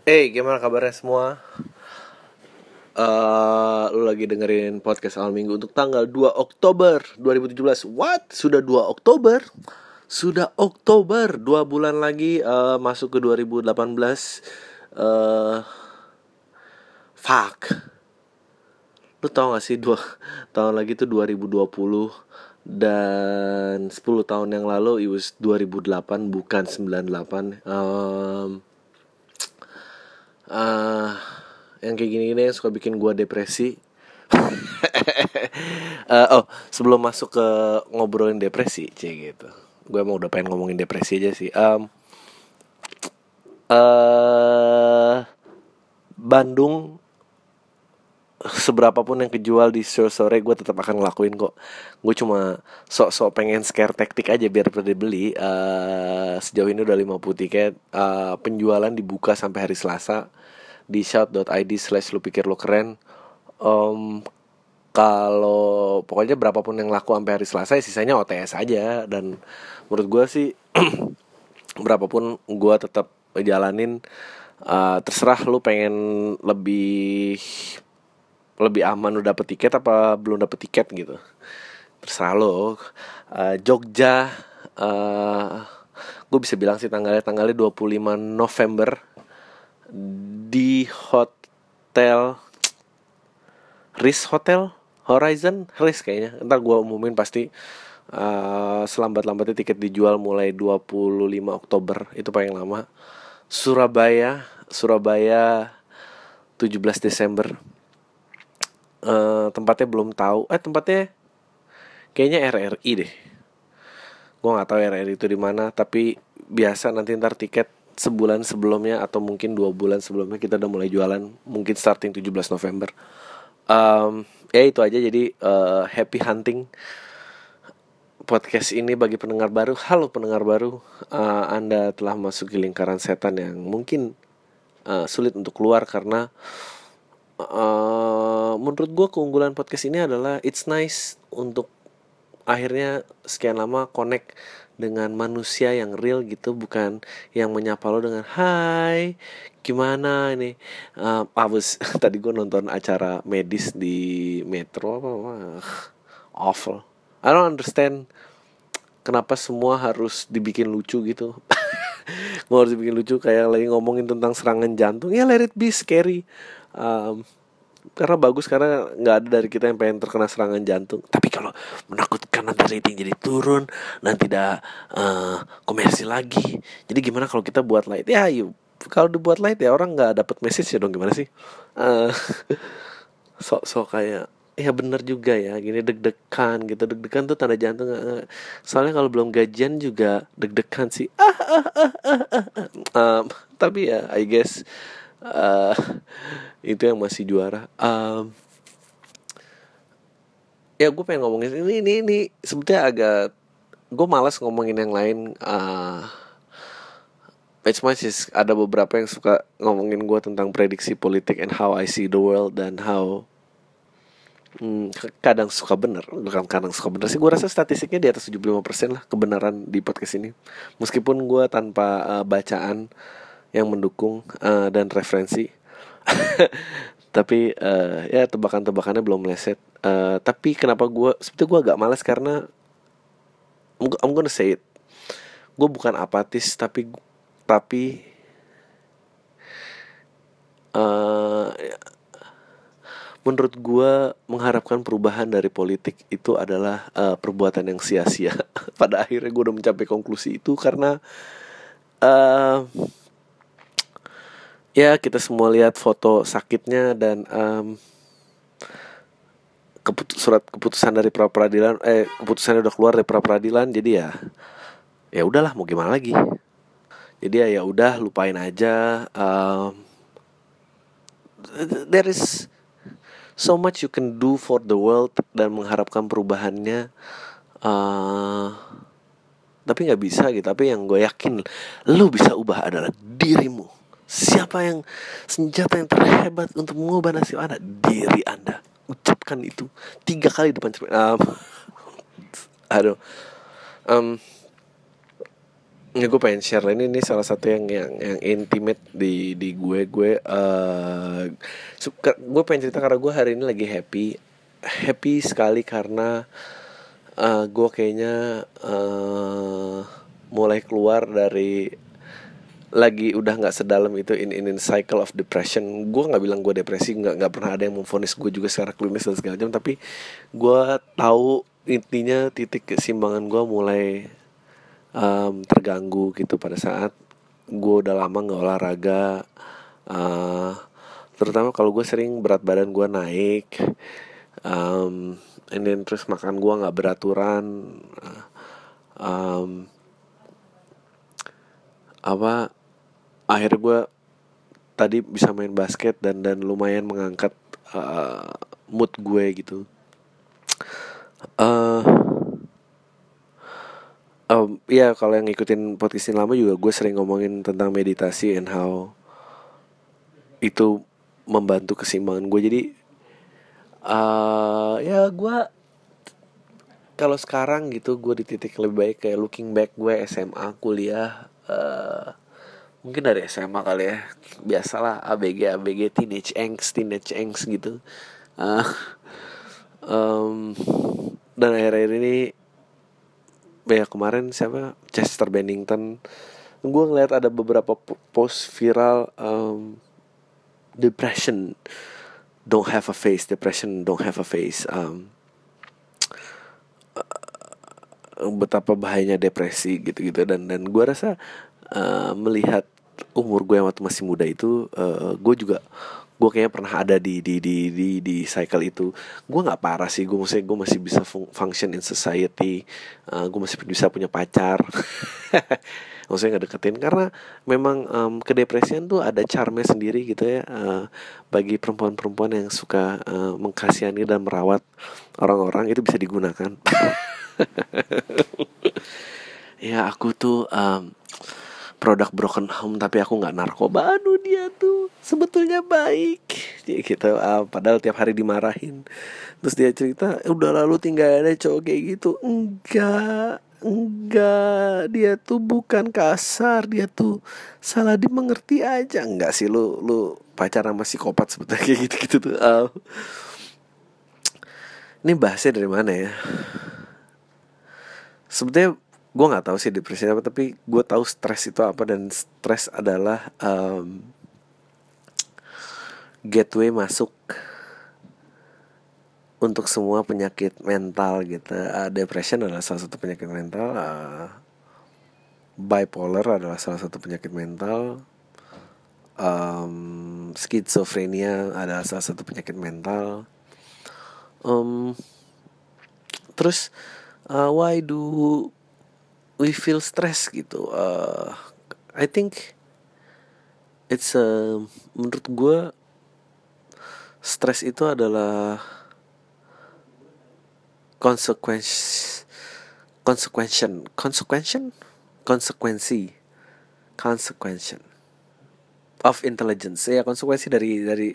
Hey, gimana kabarnya semua? Eh, lu lagi dengerin podcast awal minggu untuk tanggal 2 Oktober 2017 What? Sudah 2 Oktober? Sudah Oktober, 2 bulan lagi eh, masuk ke 2018 eh Fuck Lu tau gak sih 2 tahun lagi tuh 2020 Dan 10 tahun yang lalu it was 2008 bukan 98 um, uh, yang kayak gini-gini yang suka bikin gua depresi. Eh, oh, sebelum masuk ke ngobrolin depresi, cie gitu. Gue emang udah pengen ngomongin depresi aja sih. Um, eh Bandung seberapa pun yang kejual di sore sore gue tetap akan ngelakuin kok gue cuma sok-sok pengen scare taktik aja biar pada beli Eh sejauh ini udah 50 tiket Eh penjualan dibuka sampai hari Selasa di shout.id slash lu pikir lu keren. Em, kalau pokoknya berapapun yang laku sampai hari Selasa ya sisanya OTS aja. Dan menurut gue sih berapapun gue tetap jalanin eh, terserah lu pengen lebih lebih aman lu dapet tiket apa belum dapet tiket gitu. Terserah lo Eh, Jogja eh gue bisa bilang sih tanggalnya tanggalnya 25 November di hotel Riz Hotel Horizon? Riz kayaknya. Ntar gue umumin pasti eh, selambat-lambatnya tiket dijual mulai 25 Oktober. Itu paling lama. Surabaya Surabaya 17 Desember. Eh, tempatnya belum tahu. Eh tempatnya kayaknya RRI deh. Gue nggak tahu RRI itu di mana tapi biasa nanti ntar tiket sebulan sebelumnya atau mungkin dua bulan sebelumnya kita udah mulai jualan mungkin starting 17 November. Em, ya itu aja. Jadi eh, happy hunting. Podcast ini bagi pendengar baru. Halo pendengar baru. Eh, anda telah masuk ke lingkaran setan yang mungkin eh, sulit untuk keluar karena eh menurut gue keunggulan podcast ini adalah it's nice untuk akhirnya sekian lama connect dengan manusia yang real gitu bukan yang menyapa lo dengan Hai gimana ini? Uh, I was tadi gue nonton acara medis di Metro apa, apa awful. I don't understand kenapa semua harus dibikin lucu gitu. Gue harus dibikin lucu kayak lagi ngomongin tentang serangan jantung. Ya let it be scary. Um, karena bagus karena nggak ada dari kita yang pengen terkena serangan jantung. Tapi kalau menakutkan nanti rating jadi turun dan tidak eh, komersil lagi. Jadi gimana kalau kita buat light? Ya yuk. Kalau dibuat light ya orang nggak dapat message ya dong gimana sih? Eh, sok-sok kayak ya bener juga ya gini deg-degan gitu. Deg-degan tuh tanda jantung eh, soalnya kalau belum gajian juga deg-degan sih. Ah, ah, ah, ah, ah. Em, tapi ya I guess eh, itu yang masih juara. Em, ya gue pengen ngomongin ini ini ini. Sebetulnya agak gue malas ngomongin yang lain. Ah It's much ada beberapa yang suka ngomongin gue tentang prediksi politik and how I see the world dan how hmm, kadang suka bener. Bukan kadang suka bener sih. Gue rasa statistiknya di atas 75% lah kebenaran di podcast ini. Meskipun gue tanpa eh, bacaan yang mendukung eh, dan referensi. Tapi eh, ya tebakan-tebakannya belum meleset. Eh, tapi kenapa gue sebetulnya gue agak malas karena I'm, go- I'm gonna say it. Gue bukan apatis tapi tapi eh menurut gue mengharapkan perubahan dari politik itu adalah eh, perbuatan yang sia-sia. Pada akhirnya gue udah mencapai konklusi itu karena eh ya kita semua lihat foto sakitnya dan em, keput- surat keputusan dari pra peradilan eh keputusannya udah keluar dari pra peradilan jadi ya ya udahlah mau gimana lagi? Jadi ya ya udah lupain aja um, there is so much you can do for the world dan mengharapkan perubahannya uh, tapi nggak bisa gitu. Tapi yang gue yakin lu bisa ubah adalah dirimu siapa yang senjata yang terhebat untuk mengubah nasib anda? Diri anda. Ucapkan itu tiga kali depan cermin. Um, aduh. Um, ya gue pengen share ini ini salah satu yang yang yang intimate di di gue. Gue uh, suka gue pengen cerita karena gue hari ini lagi happy. Happy sekali karena uh, gue kayaknya uh, mulai keluar dari lagi udah nggak sedalam itu in, in in cycle of depression. Gue nggak bilang gue depresi nggak nggak pernah ada yang memfonis gue juga secara klinis dan segala macam tapi gue tahu intinya titik keseimbangan gue mulai um, terganggu gitu pada saat gue udah lama nggak olahraga uh, terutama kalau gue sering berat badan gue naik um, and then terus makan gue nggak beraturan um, apa akhirnya gue tadi bisa main basket dan dan lumayan mengangkat uh, mood gue gitu. Uh, um, ya kalau yang ngikutin podcastin lama juga gue sering ngomongin tentang meditasi and how itu membantu keseimbangan gue jadi uh, ya gue kalau sekarang gitu gue di titik lebih baik kayak looking back gue SMA kuliah uh, mungkin dari SMA kali ya. Biasalah ABG ABG teenage angst teenage angst gitu. Uh, um, dan akhir-akhir ini ya kemarin siapa? Chester Bennington. Gue ngeliat ada beberapa post viral um, depression. Don't have a face depression don't have a face. Um, betapa bahayanya depresi gitu-gitu. Dan dan gue rasa uh, melihat umur gue waktu masih muda itu uh, gue juga gue kayaknya pernah ada di di di di di cycle itu. Gue nggak parah sih gue maksudnya gue masih bisa fun function in society. Uh, gue masih bisa punya pacar. Maksudnya nggak deketin karena memang um, kedepresian tuh ada charmnya sendiri gitu ya. Uh, bagi perempuan-perempuan yang suka uh, mengkasihani dan merawat orang-orang itu bisa digunakan. Ya aku tuh um, produk broken home tapi aku nggak narkoba. Aduh dia tuh sebetulnya baik. Dia gitu uh, padahal tiap hari dimarahin. Terus dia cerita udah lalu tinggal ada cowok kayak gitu. Enggak enggak. Dia tuh bukan kasar dia tuh salah dimengerti aja. Enggak sih lu lu pacaran sama psikopat sebetulnya kayak gitu gitu tuh uh, ini bahasnya dari mana ya? Sebetulnya gue nggak tahu sih depresi apa tapi gue tahu stres itu apa dan stres adalah um, gateway masuk untuk semua penyakit mental gitu. Uh, depression adalah salah satu penyakit mental uh, bipolar adalah salah satu penyakit mental um, skizofrenia adalah salah satu penyakit mental. Um, terus uh, why do we feel stress gitu. Uh, I think it's a menurut gue stress itu adalah consequence consequential consequential konsekuensi consequential of intelligence. Ya konsekuensi dari dari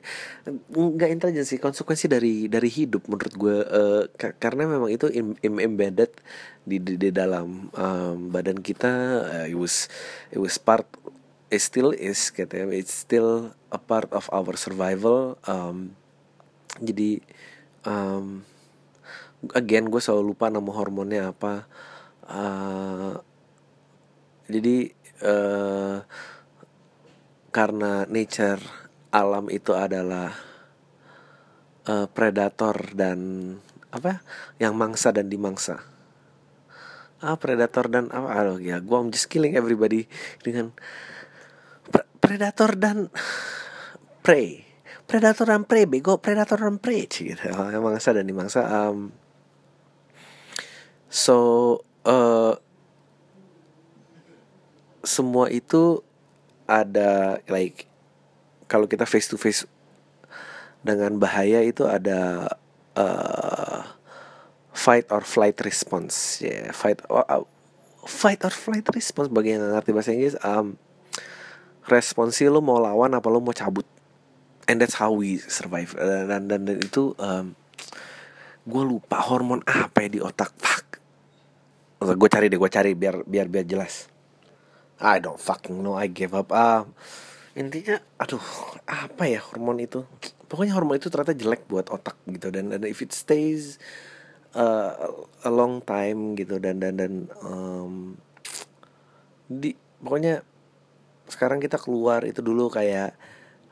nggak intelligence sih konsekuensi dari dari hidup menurut gue uh, karena memang itu im, im, embedded di di, di dalam um, badan kita uh, it was it was part it still is katanya it's still a part of our survival um, jadi um, again gue selalu lupa nama hormonnya apa uh, jadi uh, karena nature alam itu adalah uh, predator dan apa yang mangsa dan dimangsa ah predator dan apa? Aduh ya gua I'm just killing everybody dengan pre predator dan prey. Predator dan prey bego predator dan prey gitu. Yang mangsa dan dimangsa um, so uh, semua itu ada like kalau kita face to face dengan bahaya itu ada uh, fight or flight response. Ya yeah, fight or, uh, fight or flight response bagi yang ngerti bahasa Inggris um, responsi lo mau lawan apa lo mau cabut. And that's how we survive. Dan dan, dan itu um, gue lupa hormon apa ya di otak. Fuck. Gue cari deh gue cari biar biar biar jelas I don't fucking know I gave up. Ah intinya aduh apa ya hormon itu? Pokoknya hormon itu ternyata jelek buat otak gitu. Dan dan if it stays uh, a long time gitu dan dan dan um, di pokoknya sekarang kita keluar itu dulu kayak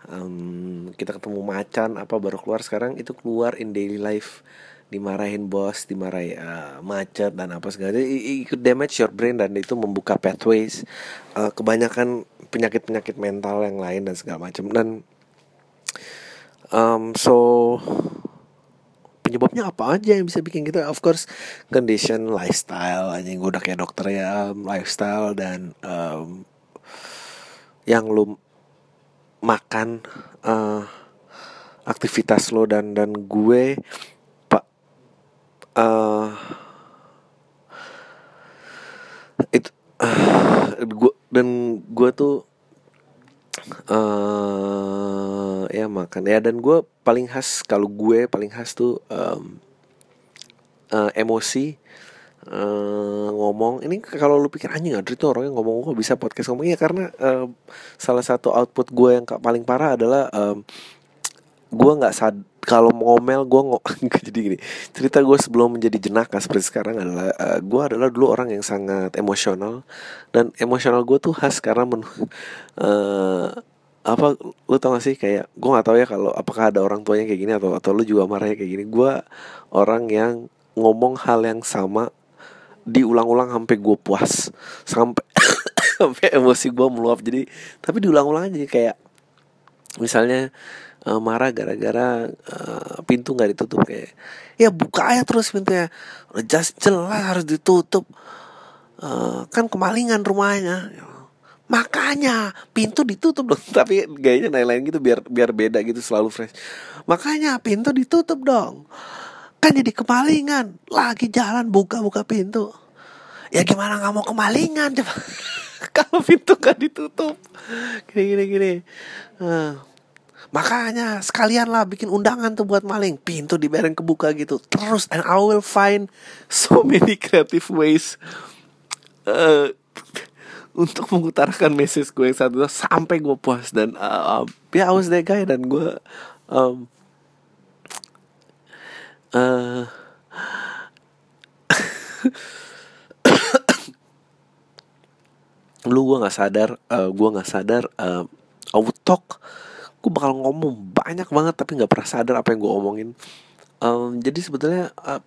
um, kita ketemu macan apa baru keluar sekarang itu keluar in daily life dimarahin bos, dimarahin uh, macet dan apa segala. Itu damage your brain dan itu membuka pathways uh, kebanyakan penyakit-penyakit mental yang lain dan segala macam. Dan um, so penyebabnya apa aja yang bisa bikin gitu? Of course condition lifestyle aja gue udah kayak dokter ya lifestyle dan um, yang lu makan uh, aktivitas lo dan dan gue uh, itu uh, gua dan gue tuh uh, ya makan. Ya dan gue paling khas kalau gue paling khas tuh um, uh, emosi uh, ngomong. Ini kalau lu pikir anjing Adri tuh orangnya ngomong kok bisa podcast ngomong? Ya karena uh, salah satu output gue yang paling parah adalah um, gue nggak sad kalau ngomel gue nggak jadi gini. Cerita gue sebelum menjadi jenaka seperti sekarang adalah uh, eh, gue adalah dulu orang yang sangat emosional. Dan emosional gue tuh khas karena men uh, apa lu tau gak sih? Kayak gue nggak tahu ya kalau apakah ada orang tuanya kayak gini atau atau lu juga marahnya kayak gini. Gue orang yang ngomong hal yang sama diulang-ulang sampai gue puas. Sampai sampai emosi gue meluap. Jadi tapi diulang-ulang aja. Kayak misalnya uh, marah gara-gara uh, pintu nggak ditutup kayak ya buka aja terus pintunya. Jelas jelas harus ditutup. Uh, kan kemalingan rumahnya. Makanya pintu ditutup dong. Tapi gayanya lain-lain gitu biar biar beda gitu selalu fresh. Makanya pintu ditutup dong. Kan jadi kemalingan. Lagi jalan buka-buka pintu. Ya gimana nggak mau kemalingan? Coba. Kalau pintu gak ditutup. Gini gini gini. Uh, Makanya sekalian lah bikin undangan tuh buat maling. Pintu dibiarin kebuka gitu. Terus and I will find so many creative ways uh, Untuk mengutarakan message gue yang satu. Sampai gue puas Dan uh, ya yeah, I was that guy Dan gue um, uh, Lu gue gak sadar uh, Gue gak sadar uh, I would talk gue bakal ngomong banyak banget tapi nggak pernah sadar apa yang gue omongin. Um, jadi sebetulnya uh,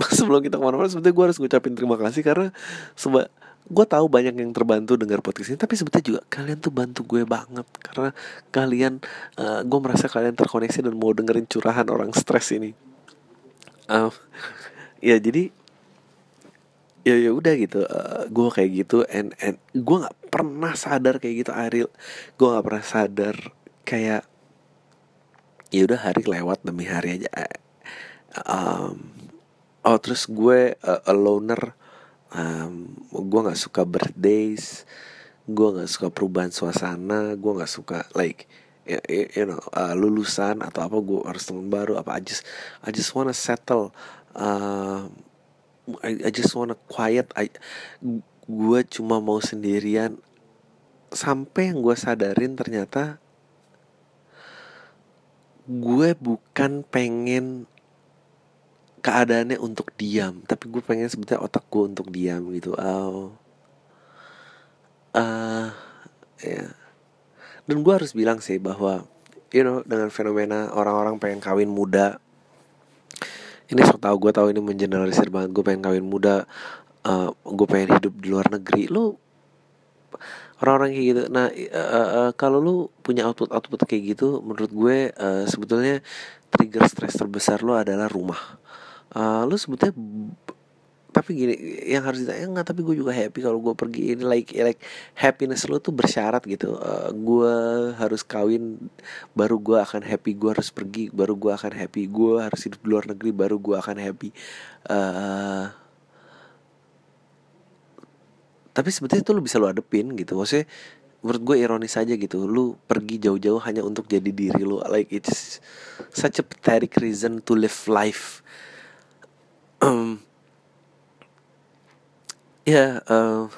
sebelum kita ke mana-mana sebetulnya gue harus ngucapin terima kasih karena seba gue tahu banyak yang terbantu dengar podcast ini tapi sebetulnya juga kalian tuh bantu gue banget. Karena kalian uh, gue merasa kalian terkoneksi dan mau dengerin curahan orang stres ini. Um, ya jadi ya ya udah gitu uh, gue kayak gitu and and gue nggak pernah sadar kayak gitu Ariel gue nggak pernah sadar kayak ya udah hari lewat demi hari aja. Um, oh terus gue uh, a loner. Um, gue nggak suka birthdays gue nggak suka perubahan suasana gue nggak suka like you, you know uh, lulusan atau apa gue harus teman baru apa I just I just wanna settle. Uh, I, I just wanna quiet I gue cuma mau sendirian. Sampai yang gue sadarin ternyata gue bukan pengen keadaannya untuk diam tapi gue pengen sebetulnya otak gue untuk diam gitu. Oh uh, ya. Dan gue harus bilang sih bahwa you know dengan fenomena orang-orang pengen kawin muda ini so tau gue tau ini mengeneralisir banget gue pengen kawin muda uh, gue pengen hidup di luar negeri. Lu orang-orang kayak gitu. Nah uh, uh, kalau lu punya output output kayak gitu menurut gue uh, sebetulnya trigger stress terbesar lu adalah rumah. Uh, lu sebetulnya tapi gini yang harus ditanya nggak tapi gue juga happy kalau gue pergi. Ini like like happiness lo tuh bersyarat gitu. Uh, gue harus kawin baru gue akan happy gue harus pergi baru gue akan happy. Gue harus hidup di luar negeri baru gue akan happy. Uh, tapi sebetulnya itu lu bisa lu adepin gitu. Maksudnya menurut gue ironis aja gitu. Lu pergi jauh-jauh hanya untuk jadi diri lu. Like it's such a pathetic reason to live life. Um, ya yeah, uh,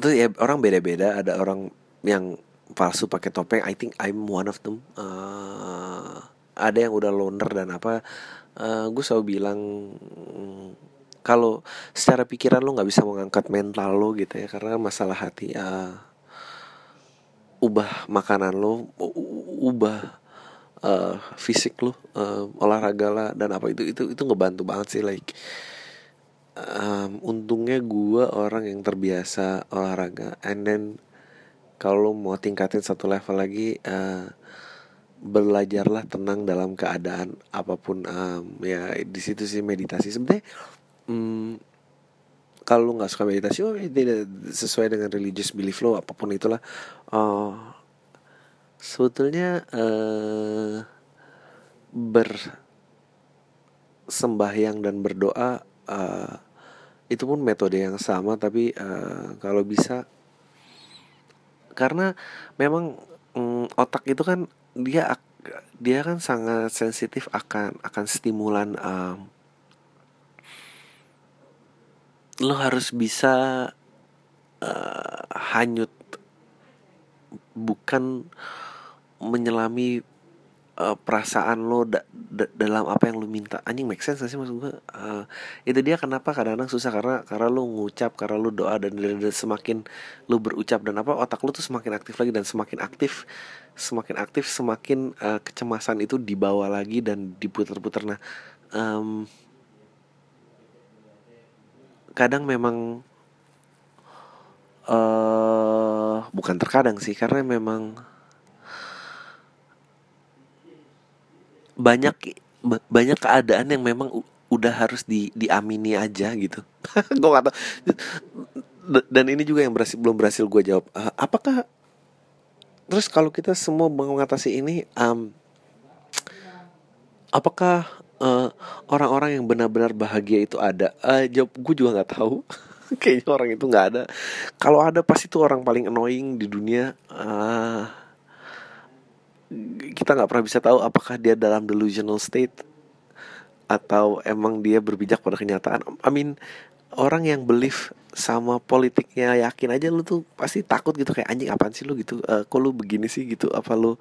terus ya orang beda-beda. Ada orang yang palsu pakai topeng. I think I'm one of them. Uh, ada yang udah loner dan apa. Uh, gue selalu bilang kalau secara pikiran lo nggak bisa mengangkat mental lo gitu ya karena masalah hati uh, ubah makanan lo ubah uh, fisik lo uh, olahraga lah dan apa itu itu itu ngebantu banget sih like um, untungnya gue orang yang terbiasa olahraga. And then kalau mau tingkatin satu level lagi uh, belajarlah tenang dalam keadaan apa pun um, ya di situ sih meditasi. Sebenarnya um, kalau nggak suka meditasi oh tidak sesuai dengan religious belief lo apa pun itulah. Uh, sebetulnya uh, bersembahyang dan berdoa uh, itu pun metode yang sama tapi uh, kalau bisa karena memang um, otak itu kan dia dia kan sangat sensitif akan akan stimulan um, lo harus bisa uh, hanyut bukan menyelami uh, perasaan lo da da dalam apa yang lo minta. Anjing make sense gak sih maksud gue uh, itu dia kenapa kadang-kadang susah karena karena lo ngucap karena lo doa dan, dan, dan semakin lo berucap dan apa otak lo tuh semakin aktif lagi dan semakin aktif semakin aktif semakin uh, kecemasan itu dibawa lagi dan diputar-putar. Nah um, kadang memang uh, bukan terkadang sih karena memang banyak banyak keadaan yang memang udah harus di diamini aja gitu. Gue gak tau dan ini juga yang berhasil belum berhasil gue jawab. Uh, apakah terus kalau kita semua mengatasi ini um, apakah orang orang-orang yang benar-benar bahagia itu ada. Uh, jawab gue juga nggak tahu. Kayaknya orang itu nggak ada. Kalau ada pasti itu orang paling annoying di dunia. Uh, kita nggak pernah bisa tahu apakah dia dalam delusional state atau emang dia berbijak pada kenyataan. I mean orang yang believe sama politiknya yakin aja lu tuh pasti takut gitu kayak anjing apaan sih lu? gitu. Uh, kok lu begini sih? gitu. Apa lu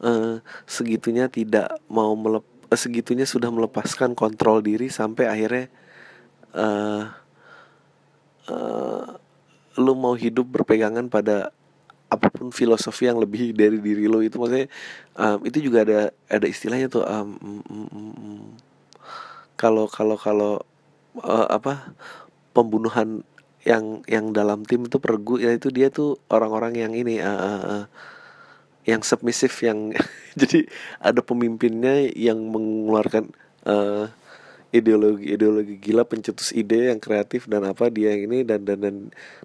uh, segitunya tidak mau melep uh, segitunya sudah melepaskan kontrol diri sampai akhirnya uh, uh, lu mau hidup berpegangan pada apa pun filosofi yang lebih dari diri lo itu maksudnya um, itu juga ada ada istilahnya tuh kalau um, kalau kalau uh, apa pembunuhan yang yang dalam tim itu pergu ya itu dia tuh orang-orang yang ini uh, uh, uh, yang submisif yang jadi ada pemimpinnya yang mengeluarkan uh, ideologi ideologi gila pencetus ide yang kreatif dan apa dia yang ini dan dan dan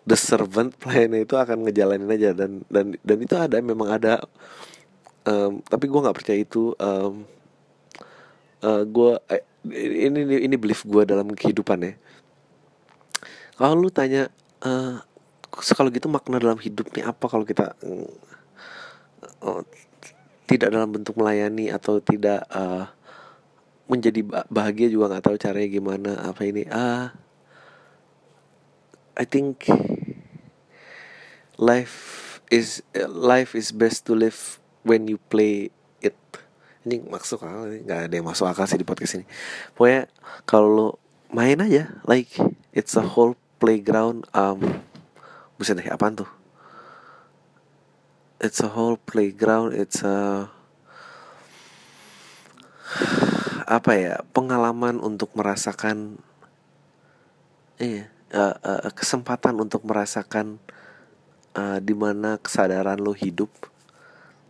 the servant plan itu akan ngejalanin aja. Dan dan dan itu ada memang ada. Um, tapi gue nggak percaya itu. Um, uh, gue eh, ini ini, ini belief gue dalam kehidupan ya kalau lu tanya uh, kalau gitu makna dalam hidupnya apa? Kalau kita tidak dalam bentuk melayani atau tidak uh, menjadi bahagia juga nggak tahu caranya gimana apa ini. Ah I think life is life is best to live when you play it. Ini maksud akal nggak ada yang masuk akal sih di podcast ini. Pokoknya kalau main aja like it's a whole playground um bisa deh apaan tuh it's a whole playground it's a apa ya pengalaman untuk merasakan iya uh, uh, kesempatan untuk merasakan uh, di mana kesadaran lo hidup.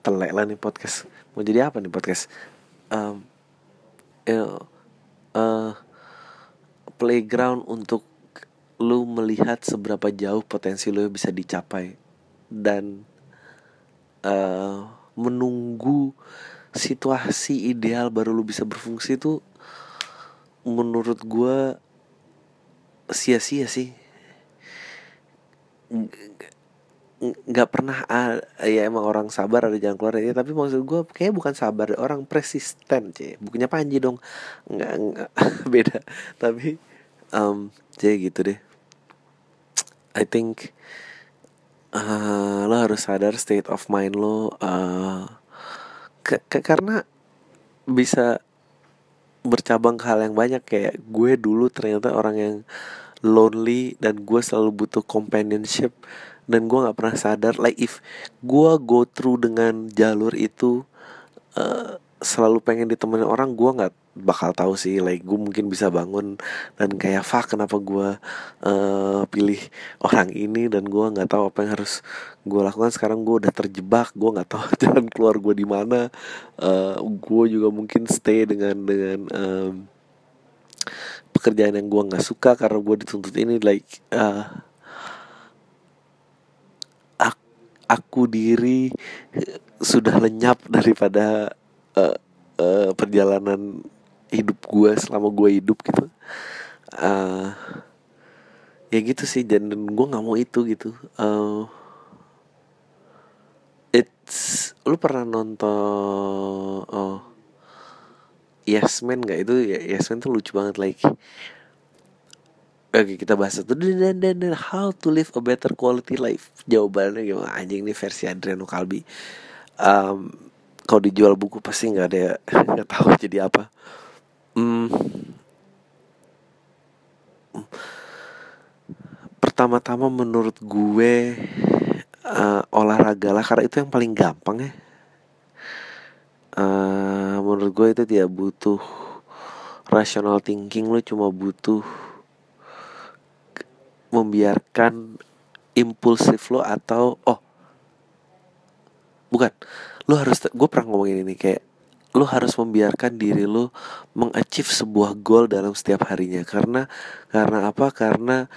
Telek lah nih podcast. Mau jadi apa nih podcast? Um, uh, uh, playground untuk lo melihat seberapa jauh potensi lo bisa dicapai. Dan uh, menunggu situasi ideal baru lu bisa berfungsi tuh menurut gue sia-sia sih. Nggak pernah ya emang orang sabar ada jalan keluar ya tapi maksud gue kayak bukan sabar orang persisten cie. Bukannya panji dong. Nggak, nggak beda. Tapi um, cie gitu deh. I think uh, lo harus sadar state of mind lo uh, ke, ke, karena bisa bercabang ke hal yang banyak. Kayak gue dulu ternyata orang yang lonely dan gue selalu butuh companionship dan gue nggak pernah sadar. Like if gue go through dengan jalur itu uh, selalu pengen ditemenin orang gue nggak bakal tahu sih. Like gue mungkin bisa bangun dan kayak fuck kenapa gue uh, pilih orang ini dan gue nggak tahu apa yang harus gue lakukan. Sekarang gue udah terjebak gue nggak tahu jalan keluar gue di mana. Uh, gue juga mungkin stay dengan dengan um, pekerjaan yang gue nggak suka karena gue dituntut ini. Like uh, aku diri sudah lenyap daripada uh, uh, perjalanan hidup gue selama gue hidup gitu. Uh, ya gitu sih dan, gue nggak mau itu gitu. Uh, it's lu pernah nonton oh Yes Man gak itu ya Yes Man tuh lucu banget like Oke kita bahas itu dan, dan, dan how to live a better quality life. Jawabannya gimana? Anjing ini versi Adriano Kalbi um, kalau dijual buku pasti nggak ada nggak tahu jadi apa. Hmm, pertama-tama menurut gue uh, olahraga lah karena itu yang paling gampang ya. Uh, menurut gue itu tidak butuh rational thinking lo cuma butuh membiarkan impulsif lo atau oh. Bukan lo harus gue pernah ngomongin ini kayak lo harus membiarkan diri lo mengachieve sebuah goal dalam setiap harinya. Karena karena apa? Karena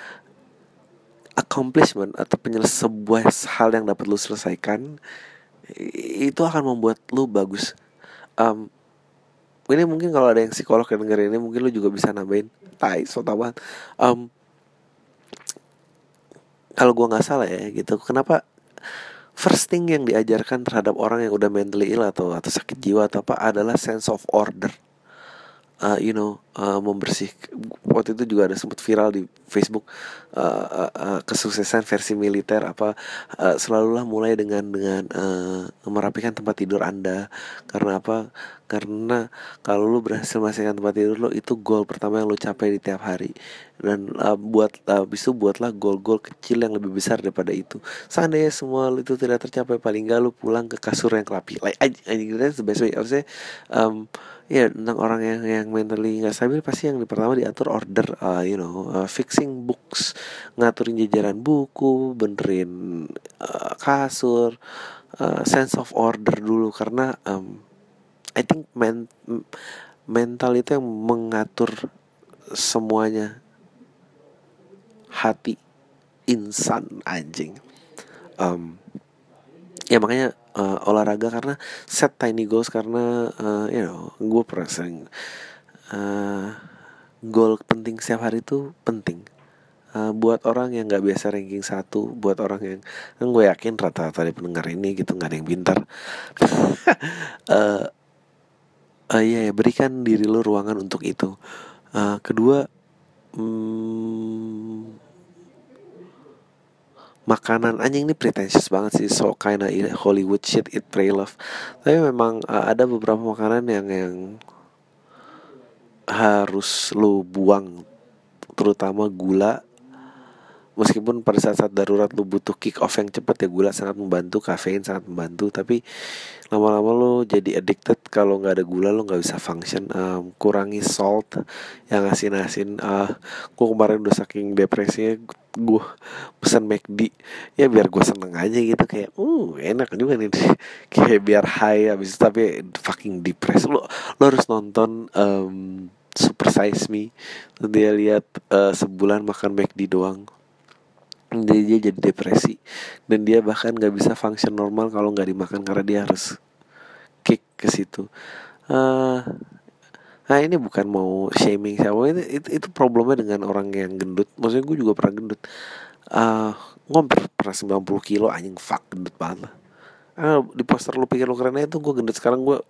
accomplishment atau penyelesaian sebuah hal yang dapat lo selesaikan itu akan membuat lo bagus. Um, ini mungkin kalau ada yang psikolog yang denger ini mungkin lo juga bisa nambahin. Tai so banget. Um, kalau gue nggak salah ya gitu kenapa first thing yang diajarkan terhadap orang yang udah mentally ill atau atau sakit jiwa atau apa adalah sense of order uh, you know uh, membersih waktu itu juga ada sempat viral di Facebook uh, uh, uh, kesuksesan versi militer apa uh, selalulah mulai dengan dengan uh, merapikan tempat tidur anda. Karena apa? Karena kalau lu berhasil merapikan tempat tidur lo itu goal pertama yang lu capai di tiap hari. Dan uh, buat uh, itu buatlah gol-gol kecil yang lebih besar daripada itu. Seandainya semua itu tidak tercapai paling gak lu pulang ke kasur yang kelapi like anjing that's the best um, ya tentang orang yang yang mentally nggak stabil pasti yang pertama diatur order uh, you know uh, fixing books ngaturin jajaran buku benerin uh, kasur uh, sense of order dulu. Karena um, I think men mental itu yang mengatur semuanya. Hati insan anjing. Um, ya makanya uh, olahraga karena set tiny goals karena uh, you know gue pernah sering uh, goal penting setiap hari itu penting. Uh, buat orang yang nggak biasa ranking satu buat orang yang kan gue yakin rata-rata di pendengar ini gitu nggak ada yang pintar. Uh, uh, ya, ya berikan diri lo ruangan untuk itu. Uh, kedua hmm, makanan. Anjing ini pretentious banget sih. So kinda Hollywood shit it pray love. Tapi memang uh, ada beberapa makanan yang yang harus lo buang terutama gula meskipun pada saat-saat darurat lu butuh kick off yang cepat ya gula sangat membantu kafein sangat membantu tapi lama-lama lo jadi addicted kalau nggak ada gula lo nggak bisa function um, kurangi salt yang asin-asin. Uh, gue kemarin udah saking depresinya gue pesan McD ya biar gue seneng aja gitu kayak uh enak juga nih. Kayak biar high abis itu tapi fucking depressed. Lo lo harus nonton um, Super Size Me. Dia lihat uh, sebulan makan McD doang dia, dia jadi depresi. Dan dia bahkan nggak bisa function normal kalau nggak dimakan karena dia harus kick ke situ. Uh, nah ini bukan mau shaming siapa. Itu, itu itu problemnya dengan orang yang gendut. Maksudnya gue juga pernah gendut. Uh, ngompor pernah 90 kilo anjing fuck gendut banget lah. Uh, di poster lu pikir lu keren itu gue gendut. Sekarang gue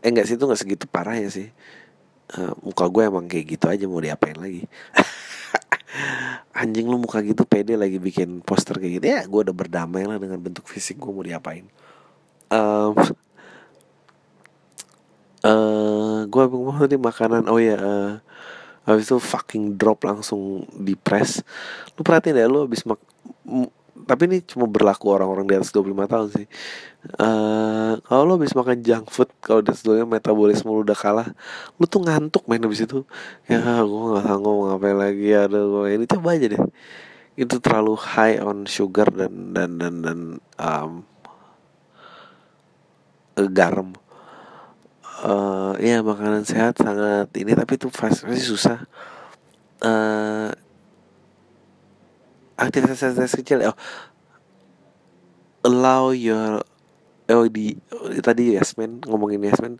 eh enggak sih itu nggak segitu parah ya sih. Uh, muka gue emang kayak gitu aja mau diapain lagi anjing lu muka gitu pede lagi bikin poster kayak gitu ya gue udah berdamai lah dengan bentuk fisik gue mau diapain. Um, uh, gue mau tadi makanan. Oh ya uh, habis itu fucking drop langsung di press. Lu perhatiin deh lu habis mak tapi ini cuma berlaku orang-orang di atas 25 tahun sih. Uh, kalau lo habis makan junk food kalau di sebelumnya metabolisme lo udah kalah lo tuh ngantuk main habis itu. Ya gue gak sanggup ngapain lagi ada gue ini coba aja deh. Itu terlalu high on sugar dan dan dan dan um, garam. Uh, ya makanan sehat sangat ini tapi itu pasti susah. Uh, aktivitas-aktivitas kecil oh allow your oh di tadi Yasmin ngomongin Yasmin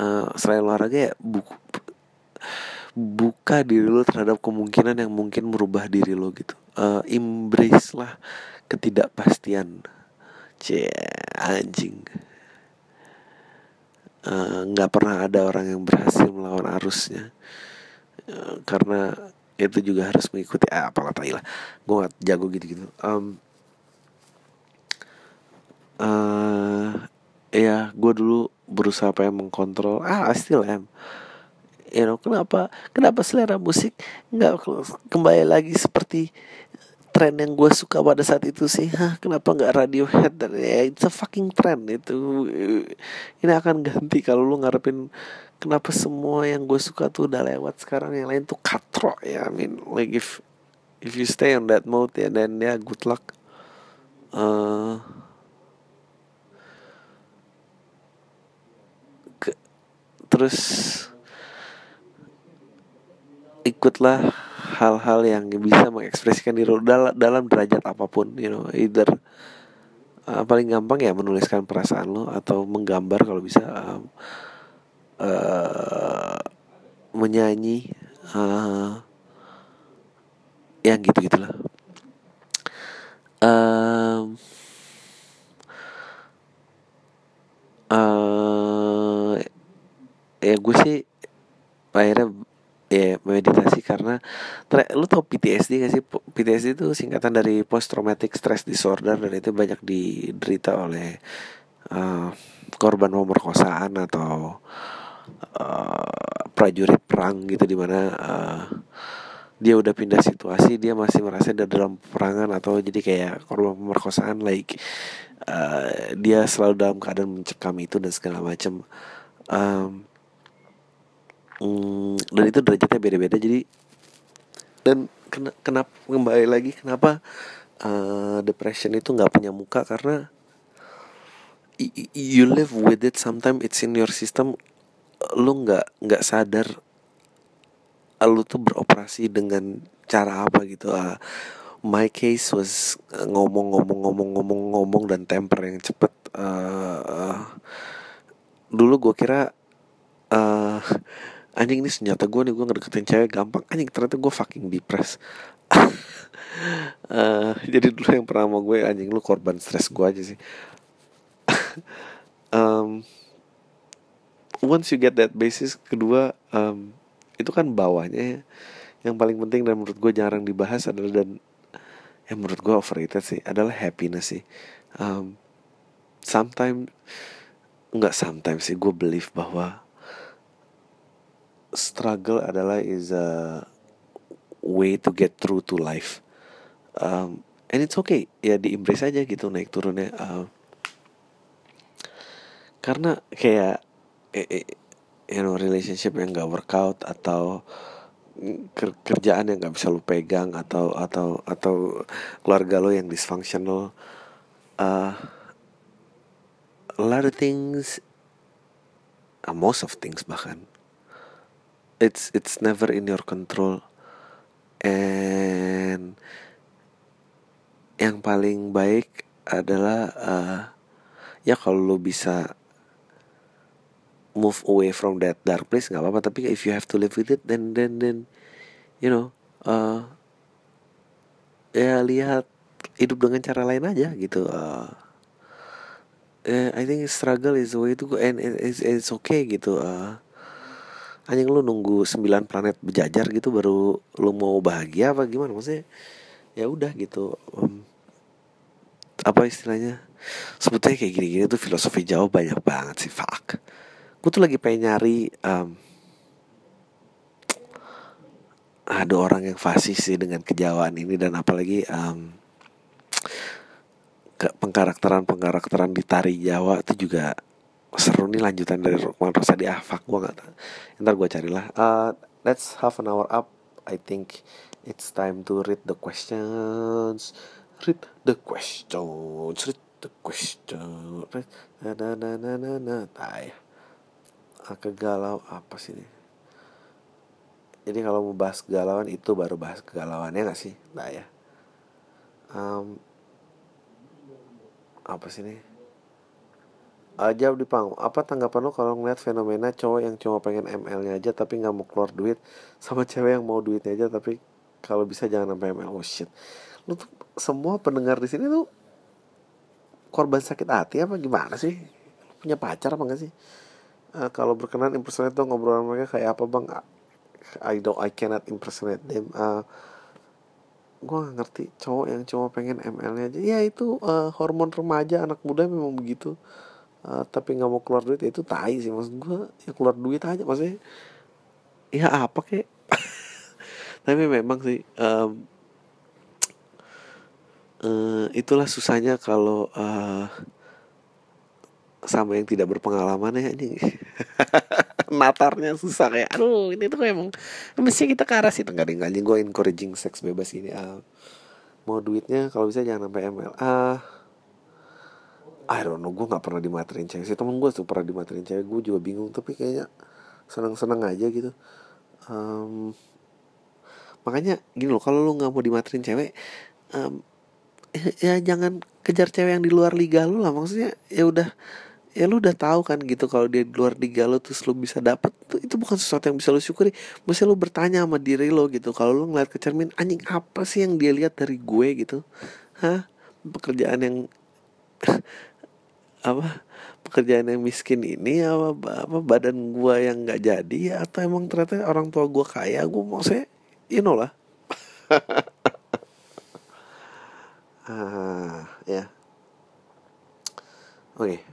uh, selain olahraga ya buku buka diri lo terhadap kemungkinan yang mungkin merubah diri lo gitu. Uh, embrace lah ketidakpastian. Cie anjing. Nggak uh, pernah ada orang yang berhasil melawan arusnya. Uh, karena itu juga harus mengikuti ah, apalah lah gue gak jago gitu gitu um, uh, ya gue dulu berusaha yang mengkontrol. Ah I still am. You know kenapa kenapa selera musik nggak kembali lagi seperti tren yang gue suka pada saat itu sih? Hah, kenapa nggak Radiohead dan ya it's a fucking trend itu. Ini akan ganti kalau lu ngarepin kenapa semua yang gue suka tuh udah lewat sekarang? Yang lain tuh katro ya I mean like if if you stay on that mode ya dan ya good luck. Uh, terus ikutlah hal-hal yang bisa mengekspresikan diri dalam, dalam derajat apa pun you know either uh, paling gampang ya menuliskan perasaan lo atau menggambar kalau bisa um, menyanyi uh, yang gitu gitulah um, uh, ya gue sih akhirnya ya meditasi karena lu tau PTSD gak sih? PTSD itu singkatan dari post traumatic stress disorder dan itu banyak diderita oleh uh, korban pemerkosaan atau uh, prajurit perang gitu di mana uh, dia udah pindah situasi dia masih merasa ada dalam perangan atau jadi kayak korban pemerkosaan like uh, dia selalu dalam keadaan mencekam itu dan segala macam um, hmm, dan itu derajatnya beda-beda. Jadi dan ken kenapa kembali lagi kenapa uh, depression itu nggak punya muka? Karena you live with it. Sometimes it's in your system lu nggak nggak sadar lu tuh beroperasi dengan cara apa gitu uh, my case was ngomong-ngomong-ngomong-ngomong-ngomong dan temper yang cepet uh, uh, dulu gue kira uh, anjing ini senjata gue nih gue ngedeketin cewek gampang. Anjing ternyata gue fucking depres uh, jadi dulu yang pernah mau gue anjing lu korban stres gue aja sih. Um, once you get that basis kedua um, itu kan bawahnya ya. yang paling penting dan menurut gue jarang dibahas adalah dan yang menurut gue overrated sih adalah happiness sih. Um, sometimes nggak sometimes sih gue believe bahwa struggle adalah is a way to get through to life. Um, and it's okay ya di embrace aja gitu naik turunnya. Uh, karena kayak you know relationship yang gak workout atau kerjaan yang gak bisa lu pegang atau atau atau keluarga lo yang dysfunctional uh, a lot of things uh, most of things bahkan it's it's never in your control. And yang paling baik adalah uh, ya kalau lo bisa move away from that dark place nggak apa-apa. Tapi if you have to live with it then then then you know uh, ya lihat hidup dengan cara lain aja gitu uh, uh, I think struggle is the way to go and it's, it's okay gitu uh, anjing lu nunggu 9 planet berjajar gitu baru lu mau bahagia apa gimana? Maksudnya ya udah gitu um, apa istilahnya? Sebetulnya kayak gini-gini tuh filosofi jauh banyak banget sih fuck gue tuh lagi pengen nyari um, ada orang yang fasih sih dengan kejawaan ini dan apalagi um, ke pengkarakteran pengkarakteran di tari Jawa itu juga seru nih lanjutan dari Rukman Rosadi ah fuck gue gak ntar gue carilah uh, let's half an hour up I think it's time to read the questions read the questions read the question read na na na na na na ah, kegalau apa sih ini? Jadi kalau mau bahas kegalauan itu baru bahas kegalauannya gak sih nah ya? Um, apa sih ini? Uh, jawab di pang apa tanggapan lo kalau ngeliat fenomena cowok yang cuma pengen ML-nya aja tapi nggak mau keluar duit sama cewek yang mau duitnya aja tapi kalau bisa jangan sampai ML oh shit. Lo tuh semua pendengar di sini tuh korban sakit hati apa gimana sih? Punya pacar apa enggak sih uh, kalau berkenan impersonate tuh ngobrol mereka kayak apa bang? I don't I cannot impersonate them. Uh, gue gak ngerti cowok yang cuma pengen ML-nya aja. Ya itu uh, hormon remaja anak muda memang begitu. Uh, tapi nggak mau keluar duit ya itu tai sih maksud gue ya keluar duit aja maksudnya. Ya apa kek? Tapi memang sih um, uh, itulah susahnya kalau uh, sama yang tidak berpengalaman ya ini. Natarnya susah kayak aduh ini tuh emang mesti kita ke arah situ. Nggak nggak gue encouraging seks bebas ini uh, mau duitnya kalau bisa jangan sampai ML ah I don't know gue nggak pernah dimaterin cewek sih. Temen gue tuh pernah dimaterin cewek gue juga bingung tapi kayaknya seneng-seneng aja gitu. Um, makanya gini loh kalau lu nggak mau dimaterin cewek um, ya, ya jangan kejar cewek yang di luar liga lu lah. Maksudnya ya udah ya lu udah tahu kan gitu kalau dia di luar liga lu terus lu bisa dapet tuh itu bukan sesuatu yang bisa lu syukuri. Mesti lu bertanya sama diri lo gitu. Kalau lu ngeliat ke cermin anjing apa sih yang dia lihat dari gue? gitu. Hah? Pekerjaan yang apa? Pekerjaan yang miskin ini apa apa badan gua yang nggak jadi atau emang ternyata orang tua gua kaya? Gua mau you know lah. Ah ya. Oke. okay.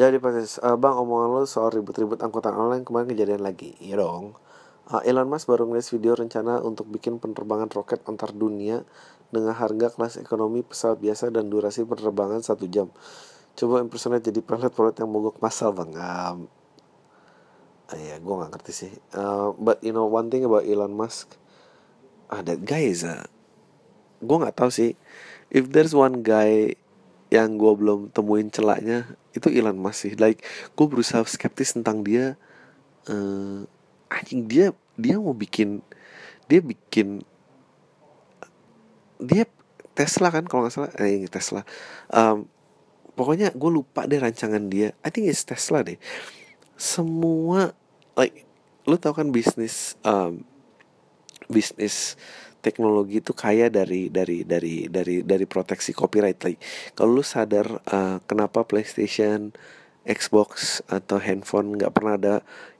Jadi pas uh, bang omongan lo soal ribut-ribut angkutan online kemarin kejadian lagi. Ya dong. Uh, Elon Musk baru ngeliat video rencana untuk bikin penerbangan roket antar dunia dengan harga kelas ekonomi pesawat biasa dan durasi penerbangan satu jam. Coba impersonate jadi pilot-pilot yang mogok masal bang. Um, uh, ya gue gak ngerti sih. Uh, but you know one thing about Elon Musk ah that guy is a gue nggak tahu sih. If there's one guy yang gue belum temuin celaknya itu Elon Musk sih. Like gue berusaha skeptis tentang dia uh, anjing dia dia mau bikin dia bikin dia Tesla kan kalau nggak salah. Eh Tesla. Um, pokoknya gue lupa deh rancangan dia. I think it's Tesla deh. Semua like lu tau kan bisnis um, bisnis teknologi itu kaya dari dari dari dari dari proteksi copyright. Like kalau lu sadar uh, kenapa PlayStation Xbox atau handphone nggak pernah ada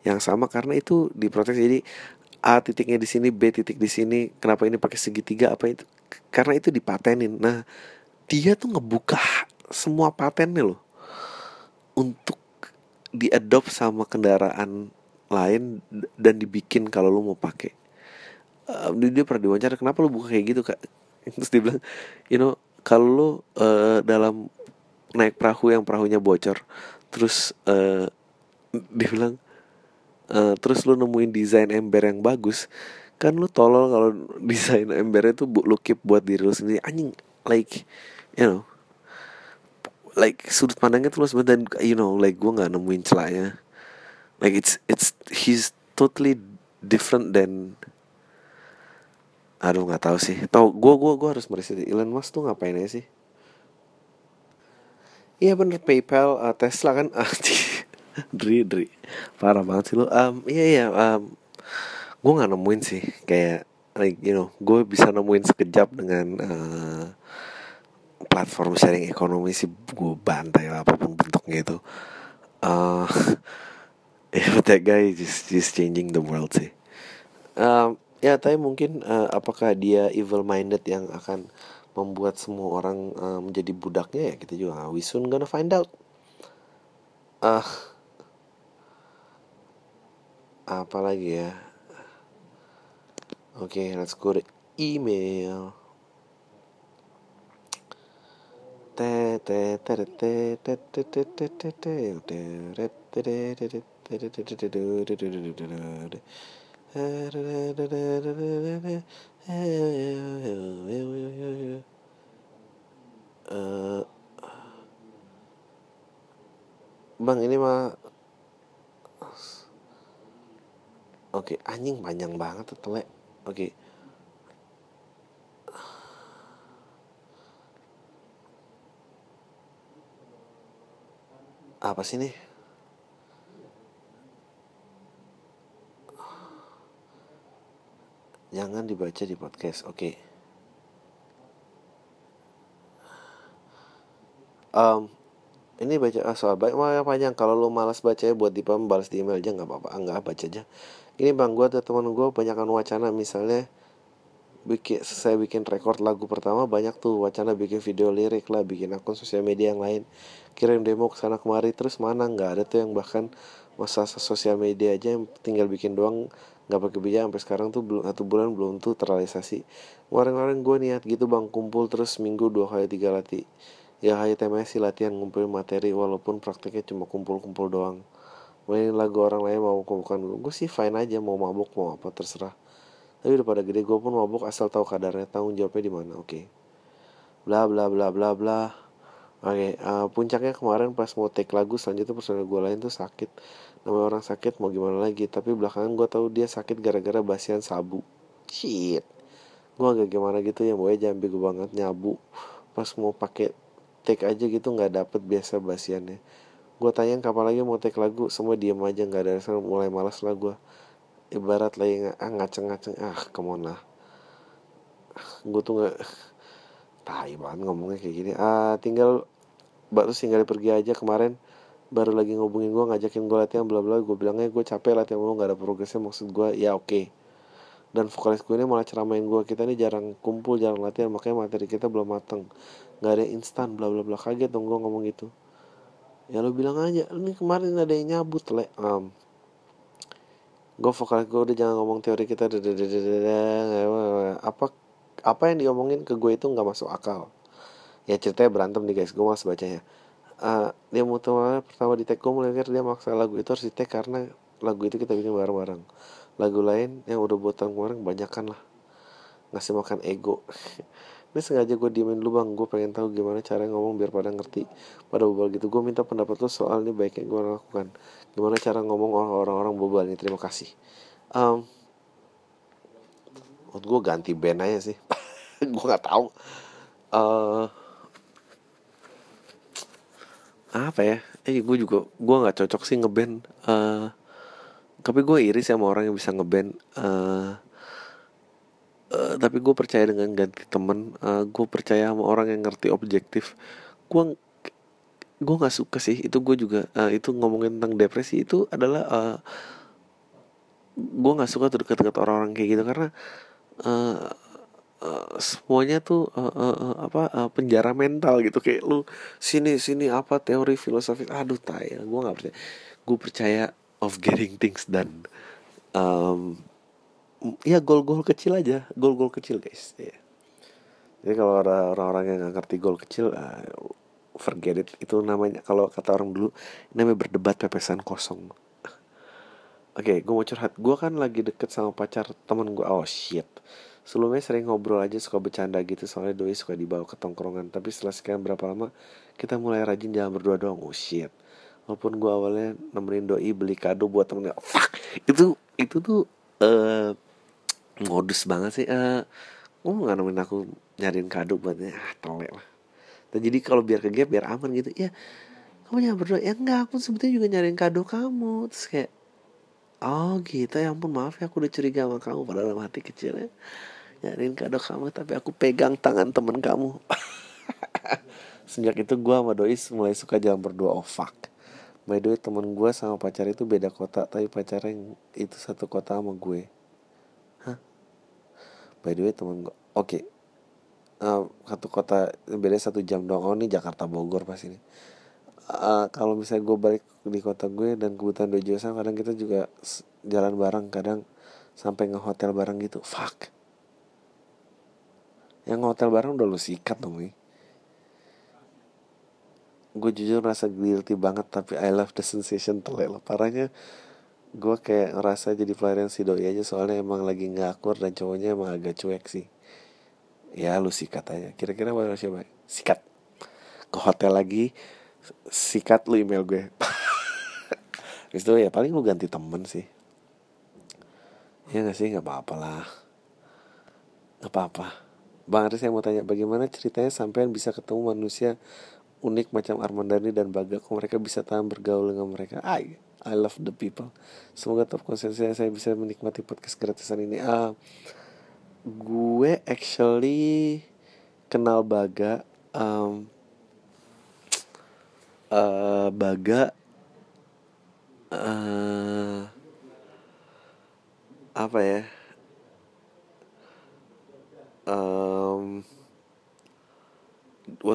yang sama? Karena itu diproteksi. Jadi A titiknya di sini B titik di sini kenapa ini pakai segitiga apa itu? Karena itu dipatenin. Nah dia tuh ngebuka semua patennya loh. Untuk diadop sama kendaraan lain dan dibikin kalau lo mau pakai uh, dia pernah diwawancara kenapa lo buka kayak gitu kak? Terus dia bilang you know kalau lo uh, dalam naik perahu yang perahunya bocor terus uh, dia bilang uh, terus lo nemuin desain ember yang bagus kan lo tolol kalau desain embernya tuh lo keep buat diri lo sendiri. Anjing like you know like sudut pandangnya terus dan you know like gue nggak nemuin celahnya. Like it's it's he's totally different than aduh nggak tahu sih. Tau gue gue gue harus merisi. Elon Musk tuh ngapain aja sih? Iya bener PayPal uh, Tesla kan. Dri Dri. Parah banget sih lo um, iya iya um, gue nggak nemuin sih. Kayak like you know gue bisa nemuin sekejap dengan uh, platform sharing ekonomi sih. Gue bantai lah apa pun bentuknya itu. Uh, yeah, that guy just just changing the world sih. Um, ya tapi mungkin uh, apakah dia evil minded yang akan membuat semua orang uh, menjadi budaknya ya kita juga we soon gonna find out ah uh, apa lagi ya oke okay, let's go to email Bang ini mah Oke, okay, anjing panjang banget tuh telek. Oke. Okay. Apa sih nih? Jangan dibaca di podcast. Oke. Okay. Um, ini baca ah, soal baik mah panjang kalau lu malas baca ya buat dipam balas di email aja nggak apa-apa nggak baca aja ini bang gue ada teman gue banyakkan wacana misalnya bikin saya bikin record lagu pertama banyak tuh wacana bikin video lirik lah bikin akun sosial media yang lain kirim demo ke sana kemari terus mana nggak ada tuh yang bahkan masa sosial media aja yang tinggal bikin doang nggak pakai biaya sampai sekarang tuh belum satu bulan belum tuh terrealisasi. Kemarin-kemarin gue niat gitu bang kumpul terus minggu dua kali tiga latih. Ya HITMS sih latihan ngumpulin materi walaupun prakteknya cuma kumpul-kumpul doang. Mainin lagu orang lain mau bukan gue sih fine aja mau mabuk mau apa terserah. Tapi udah pada gede gue pun mabuk asal tahu kadarnya tanggung jawabnya di mana oke. Okay. bla bla bla bla bla. Oke okay, uh, puncaknya kemarin pas mau take lagu selanjutnya personel gue lain tuh sakit namanya orang sakit mau gimana lagi? Tapi belakangan gue tahu dia sakit gara-gara basian sabu. Shit. Gue agak gimana gitu ya gue jangan bego banget nyabu. Pas mau pakai take aja gitu nggak dapet biasa basiannya. Gue tanya kapan lagi mau take lagu semua diem aja nggak ada resep mulai malas lah gue ibarat lagi ah ngaceng-ngaceng ah ke mana gue tuh nggak tai banget ngomongnya kayak gini. Ah tinggal baru tinggal pergi aja kemarin baru lagi ngobongin gue ngajakin gue latihan bla bla. Gue bilangnya gue capek latihan mulu nggak ada progresnya. Maksud gue ya oke. Okay. dan vokalis gue ini malah ceramain gue kita ini jarang kumpul jarang latihan makanya materi kita belum mateng. Nggak ada instan bla bla bla. Kaget dong gue ngomong gitu. Ya lo bilang aja ini kemarin ada yang nyabut le. Um, gue vokal gue udah jangan ngomong teori kita apa apa. Yang diomongin ke gue itu nggak masuk akal. Ya ceritanya berantem nih guys. Gue mas bacanya uh, dia mau tahu pertama di tag gue mulai dia maksa lagu itu harus di tag karena lagu itu kita bikin bareng-bareng. Lagu lain yang udah buatan kemarin kebanyakan lah. Ngasih makan ego. Ini sengaja gue diemin dulu bang. Gue pengen tahu gimana cara ngomong biar pada ngerti pada bobal gitu. Gue minta pendapat lo soal ini baiknya gue lakukan. Gimana cara ngomong orang-orang bobal ini? Terima kasih. Um, gue ganti band aja sih. Gue nggak tahu. Uh, apa ya? Eh gue juga gue nggak cocok sih ngeband uh, tapi gue iri sama orang yang bisa ngeband uh, uh, tapi gue percaya dengan ganti temen uh, gue percaya sama orang yang ngerti objektif. Gue gue nggak suka sih itu gue juga uh, itu ngomongin tentang depresi itu adalah uh, gue nggak suka tuh dekat-dekat orang-orang kayak gitu karena uh, uh, semuanya tuh uh, uh, uh, apa uh, penjara mental gitu. Kayak lu sini sini apa teori filosofi aduh tay gue nggak percaya. Gue percaya of getting things done. Um, ya gol-gol kecil aja gol-gol kecil guys. Ya. jadi kalau orang-orang yang nggak ngerti gol kecil uh, forget it. Itu namanya kalau kata orang dulu namanya berdebat pepesan kosong. Oke okay, gue mau curhat. Gue kan lagi deket sama pacar temen gue oh shit sebelumnya sering ngobrol aja suka bercanda gitu soalnya doi suka dibawa ke tongkrongan. Tapi setelah sekian berapa lama kita mulai rajin jalan berdua doang. Oh shit. Walaupun gue awalnya nemenin doi beli kado buat temennya. Fuck! Itu itu tuh uh, modus banget sih. Uh, gue nggak nemenin aku nyariin kado buatnya ah tolek lah. Dan jadi kalau biar ke gap biar aman gitu. Ya kamu jangan berdoa ya enggak aku sebetulnya juga nyariin kado kamu. Terus kayak oh gitu. Ya ampun maaf ya aku udah curiga sama kamu. Padahal dalam hati kecilnya nyariin kado kamu tapi aku pegang tangan temen kamu. Sejak itu gue sama Dois mulai suka jalan berdua oh fuck. By the way temen gue sama pacar itu beda kota tapi pacarnya itu satu kota sama gue. Hah? By the way temen gue oke. Okay. uh, satu kota beda satu jam dong oh ini Jakarta Bogor pas ini. Uh, kalau misalnya gue balik di kota gue dan kebutuhan dojo sama kadang kita juga jalan bareng kadang sampai nge hotel bareng gitu. Fuck yang hotel bareng udah lu sikat dong nih gue jujur rasa guilty banget tapi I love the sensation telek lah parahnya gue kayak ngerasa jadi pelarian si doi aja soalnya emang lagi nggak akur dan cowoknya emang agak cuek sih. Ya lu sikat aja. Kira-kira mana siapa? Sikat. Ke hotel lagi sikat lu email gue. Itu ya paling lu ganti temen sih. Ya gak sih? Nggak apa-apa lah nggak apa-apa Bang Aris saya mau tanya bagaimana ceritanya sampean bisa ketemu manusia unik macam Armandani dan Baga? Kok mereka bisa tahan bergaul dengan mereka? I I love the people. Semoga top konsensus saya bisa menikmati podcast gratisan ini. Ah gue actually kenal Baga um, uh, Baga uh, apa ya um,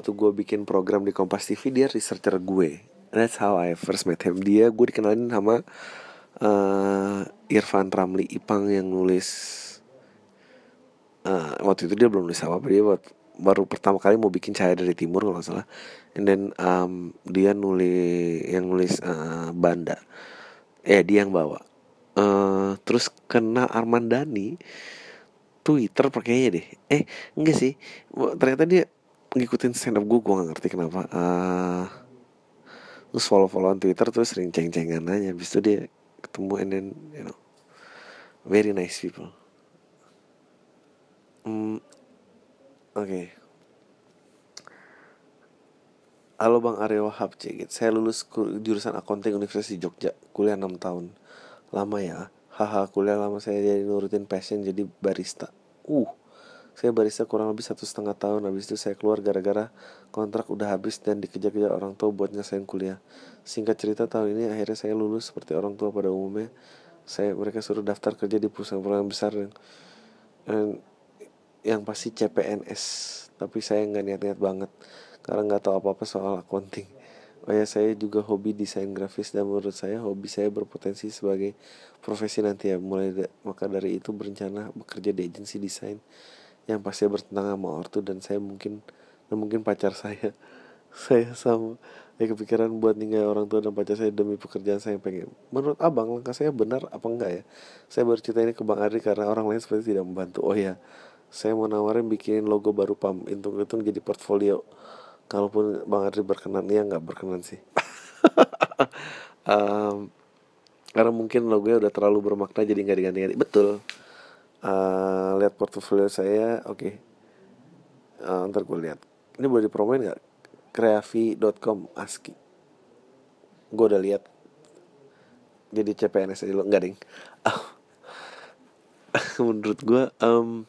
waktu gue bikin program di Kompas TV dia researcher gue. That's how I first met him. Dia gue dikenalin sama uh, Irfan Ramli Ipang yang nulis uh, waktu itu dia belum nulis apa apa dia buat baru pertama kali mau bikin cahaya dari timur kalau nggak salah. And then um, dia nulis yang nulis uh, Banda. Eh dia yang bawa. Uh, terus kena Armandani Twitter pakainya deh. Eh enggak sih. Ternyata dia ngikutin stand up gue gue gak ngerti kenapa. Uh, terus follow followan twitter terus sering ceng cengan aja. Habis itu dia ketemu and then you know very nice people. Hmm, oke. Okay. Halo Bang Aryo Wahab Cegit Saya lulus jurusan akunting Universitas di Jogja Kuliah 6 tahun. Lama ya? Haha kuliah lama saya jadi nurutin passion jadi barista. Uh saya barista kurang lebih satu setengah tahun. Habis itu saya keluar gara-gara kontrak udah habis Dan dikejar-kejar orang tua buat nyesain kuliah. Singkat cerita tahun ini akhirnya saya lulus seperti orang tua pada umumnya. Saya Mereka suruh daftar kerja di perusahaan-perusahaan besar dan Yang pasti CPNS Tapi saya nggak niat-niat banget. Karena nggak tahu apa-apa soal accounting. Oh ya saya juga hobi desain grafis dan menurut saya hobi saya berpotensi sebagai profesi nanti ya. Mulai da maka dari itu berencana bekerja di agensi desain yang pasti bertentangan sama ortu dan saya mungkin dan mungkin pacar saya. Saya sama. Ya kepikiran buat ninggal orang tua dan pacar saya demi pekerjaan saya yang pengen. Menurut abang langkah saya benar apa enggak ya? Saya baru cerita ini ke bang Ari karena orang lain seperti tidak membantu. Oh ya saya mau nawarin bikin logo baru pam. Hitung-hitung jadi portfolio. Kalaupun bang Ari berkenan ya nggak berkenan sih. Um, karena mungkin logonya udah terlalu bermakna jadi nggak diganti-ganti. Betul uh, lihat portofolio saya oke. Okay. uh, ntar gue lihat. Ini boleh dipromoin nggak? Kreavi.com aski gue udah lihat. Jadi CPNS aja lo. Nggak ding. Menurut gue um,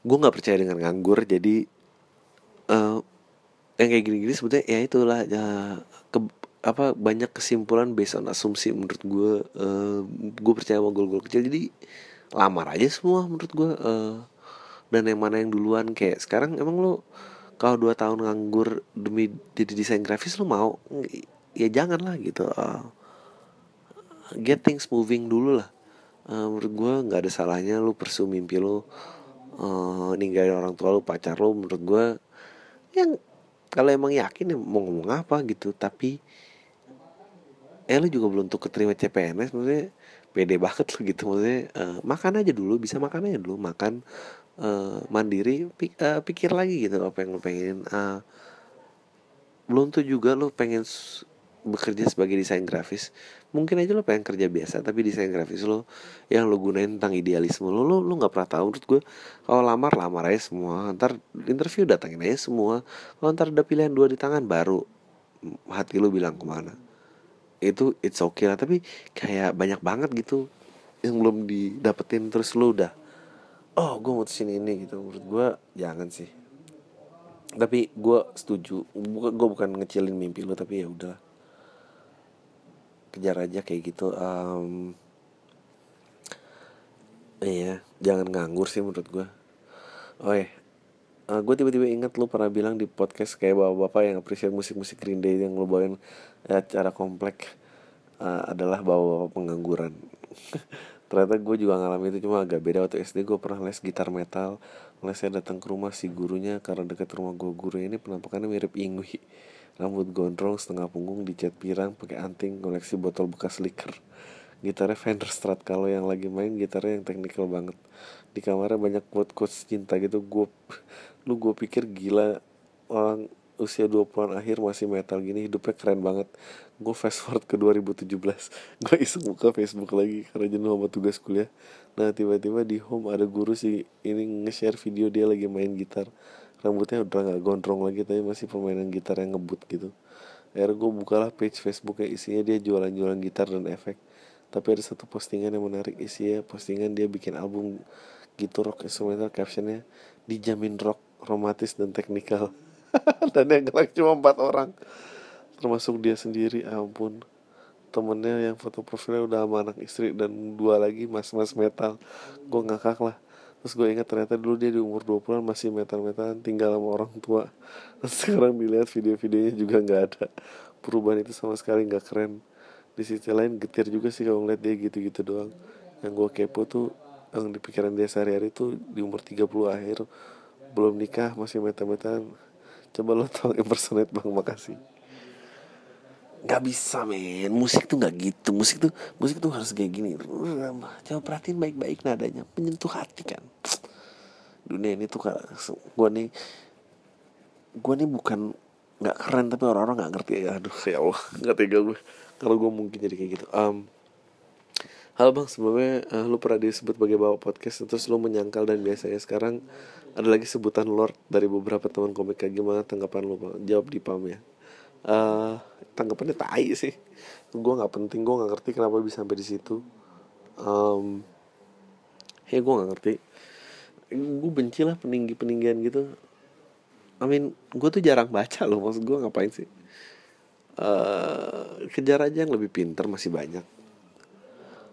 gue nggak percaya dengan nganggur jadi uh, yang kayak gini-gini sebetulnya ya itulah ya apa banyak kesimpulan based on asumsi menurut gue uh, gue percaya sama gol-gol kecil. Jadi lamar aja semua menurut gue uh, dan yang mana yang duluan. Kayak sekarang emang lo kalau dua tahun nganggur demi jadi desain grafis lo mau? Ya jangan lah gitu uh, get things moving dulu lah. Uh, menurut gue nggak ada salahnya lo persu mimpi lo uh, ninggalin orang tua lo pacar lo menurut gue yang kalau emang yakin ya mau ngomong apa gitu. Tapi eh lu juga belum tuh keterima CPNS maksudnya pede banget lo gitu maksudnya uh, makan aja dulu bisa makan aja dulu makan uh, mandiri pik, uh, pikir lagi gitu apa yang lo pengen uh, belum tuh juga lo pengen bekerja sebagai desain grafis mungkin aja lo pengen kerja biasa tapi desain grafis lo yang lo gunain tentang idealisme lo lo lo nggak pernah tahu. Menurut gue kalau lamar lamar aja semua ntar interview datangin aja semua kalau ntar ada pilihan dua di tangan baru hati lo bilang ke mana itu it's okay lah. Tapi kayak banyak banget gitu yang belum didapetin. Terus lu udah oh gue mau sini ini gitu. Menurut gue jangan sih. Tapi gue setuju. Gue bukan ngecilin mimpi lo tapi ya udah kejar aja kayak gitu. Um, iya jangan nganggur sih menurut gue oh ya uh, gue tiba-tiba ingat lu pernah bilang di podcast kayak bapak-bapak yang appreciate musik-musik Green Day yang lo bawain ya, acara komplek uh, adalah bapak-bapak pengangguran. Ternyata gue juga ngalamin itu cuma agak beda. Waktu SD gue pernah les gitar metal. Lesnya datang ke rumah si gurunya karena dekat rumah gue guru ini penampakannya mirip Ingwi rambut gondrong setengah punggung dicat pirang pakai anting koleksi botol bekas liquor gitarnya Fender Strat kalau yang lagi main gitarnya yang teknikal banget. Di kamarnya banyak quote quotes cinta gitu. Gue lu gue pikir gila orang usia 20-an akhir masih metal gini hidupnya keren banget. Gue fast forward ke 2017 gue iseng buka Facebook lagi karena jenuh sama tugas kuliah. Nah tiba-tiba di home ada guru sih ini nge-share video dia lagi main gitar. Rambutnya udah gak gondrong lagi tapi masih permainan gitar yang ngebut gitu. Akhirnya gue bukalah page Facebook yang isinya dia jualan-jualan gitar dan efek. Tapi ada satu postingan yang menarik isinya postingan dia bikin album gitu rock instrumental captionnya dijamin rock romantis dan teknikal dan yang gerak cuma empat orang. Termasuk dia sendiri ampun. Temennya yang foto profilnya udah sama anak istri dan dua lagi mas-mas metal. Gue ngakak lah. Terus gue ingat ternyata dulu dia di umur 20an masih metal-metalan tinggal sama orang tua. Terus sekarang dilihat video-videonya juga nggak ada. Perubahan itu sama sekali nggak keren. Di sisi lain getir juga sih kalau ngeliat dia gitu-gitu doang. Yang gue kepo tuh yang di pikiran dia sehari-hari tuh di umur 30 akhir belum nikah masih metal-metalan coba lo tolong impersonate bang. Makasih. Nggak bisa men. Musik tuh nggak gitu. Musik tuh musik tuh harus kayak gini. Coba perhatiin baik-baik nadanya. Menyentuh hati kan. Dunia ini tuh gue nih gue nih bukan nggak keren tapi orang-orang nggak ngerti. Ya aduh ya Allah. Nggak tega gue kalau gue mungkin jadi kayak gitu. Um, Halo bang, sebelumnya uh, lu pernah disebut sebagai bawa podcast Terus lu menyangkal dan biasanya sekarang Ada lagi sebutan Lord dari beberapa teman komik kayak Gimana? Tanggapan lu bang? Jawab di pam ya. Uh, Tanggapannya tai sih. Gue gak penting, gue gak ngerti kenapa bisa sampai di situ. Um, Ya gue gak ngerti. Gue benci lah peninggi-peninggian gitu. I mean, gue tuh jarang baca loh Maksud gue ngapain sih? Uh, Kejar aja yang lebih pinter masih banyak.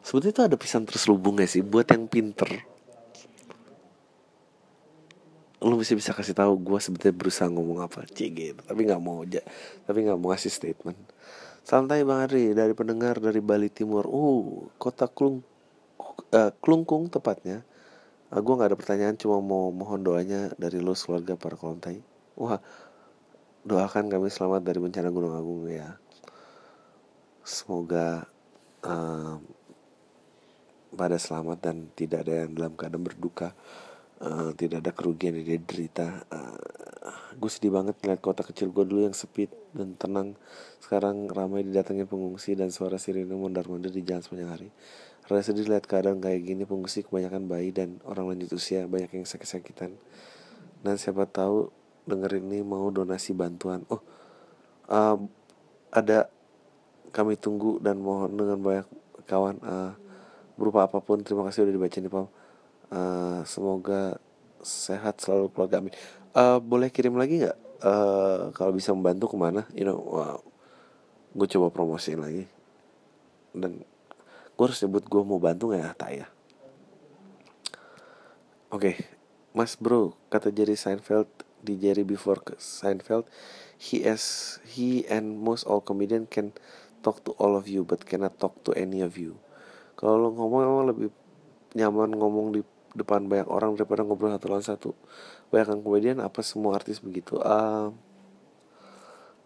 Sebetulnya itu ada pesan terselubung gak sih buat yang pinter lu bisa bisa kasih tahu gue sebetulnya berusaha ngomong apa cik gitu tapi nggak mau aja tapi nggak mau ngasih statement. Santai bang Ari dari pendengar dari Bali Timur. Uh kota Klung uh, Klungkung tepatnya. Uh, gue nggak ada pertanyaan cuma mau mohon doanya dari lo keluarga para kolontai. Wah doakan kami selamat dari bencana Gunung Agung ya. Semoga um, pada selamat dan tidak ada yang dalam keadaan berduka uh, tidak ada kerugian yang diderita uh, gue sedih banget ngeliat kota kecil gue dulu yang sepi dan tenang. Sekarang ramai didatangi pengungsi dan suara sirine mondar mandir di jalan sepanjang hari. Rasa sedih lihat keadaan kayak gini pengungsi kebanyakan bayi dan orang lanjut usia banyak yang sakit-sakitan. Dan siapa tahu denger ini mau donasi bantuan. Oh uh, ada kami tunggu dan mohon dengan banyak kawan. Uh, berupa apa pun terima kasih udah dibaca nih Pam uh, semoga sehat selalu keluarga amin. Uh, boleh kirim lagi nggak? Uh, kalau bisa membantu ke mana? You know wow. gue coba promosiin lagi. Dan gue harus nyebut gue mau bantu nggak ya tak ya oke okay. mas bro kata Jerry Seinfeld di Jerry before Seinfeld he as he and most all comedian can talk to all of you but cannot talk to any of you. Kalau lo ngomong emang lebih nyaman ngomong di depan banyak orang daripada ngobrol satu lawan satu. Banyak komedian apa semua artis begitu. Uh,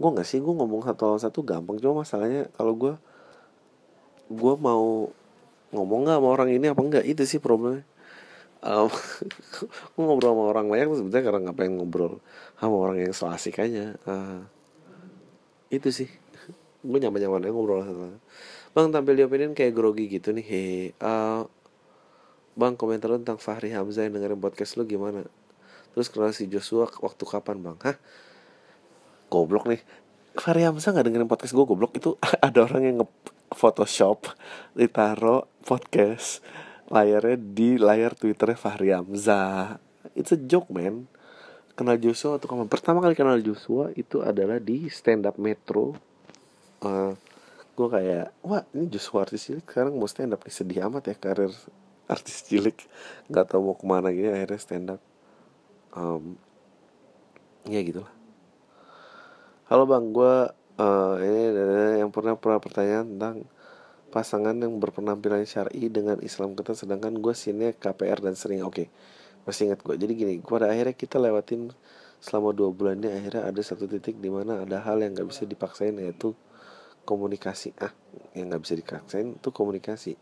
gue nggak sih gue ngomong satu lawan satu gampang. Cuma masalahnya kalau gue gue mau ngomong nggak sama orang ini apa enggak itu sih problemnya. Um, gue ngobrol sama orang banyak sebenarnya karena nggak pengen ngobrol sama orang yang so asik aja. Uh, itu sih. Gue nyaman nyaman ngobrol sama Bang tampil di kayak grogi gitu nih. Hei uh, Bang komentar lu tentang Fahri Hamzah yang dengerin podcast lu gimana? Terus kenal si Joshua waktu kapan bang? Hah? Goblok nih. Fahri Hamzah gak dengerin podcast gue goblok. Itu ada orang yang nge-photoshop Ditaro podcast Layarnya di layar twitternya Fahri Hamzah. It's a joke man. Kenal Joshua atau kapan? Pertama kali kenal Joshua itu adalah di stand up Metro. Uh, gue kayak wah ini Joshua artis cilik sekarang mau stand up nih. Sedih amat ya karir artis cilik. Nggak tahu mau ke mana gini akhirnya stand up. Um, ya gitulah. Halo bang gue uh, ini yang pernah pernah pertanyaan tentang pasangan yang berpenampilan syari dengan Islam kita sedangkan gue sini KPR dan sering. Oke okay masih ingat gue jadi gini pada akhirnya kita lewatin selama dua bulan ini akhirnya ada satu titik di mana ada hal yang nggak bisa dipaksain yaitu komunikasi. Ah yang nggak bisa dipaksain itu komunikasi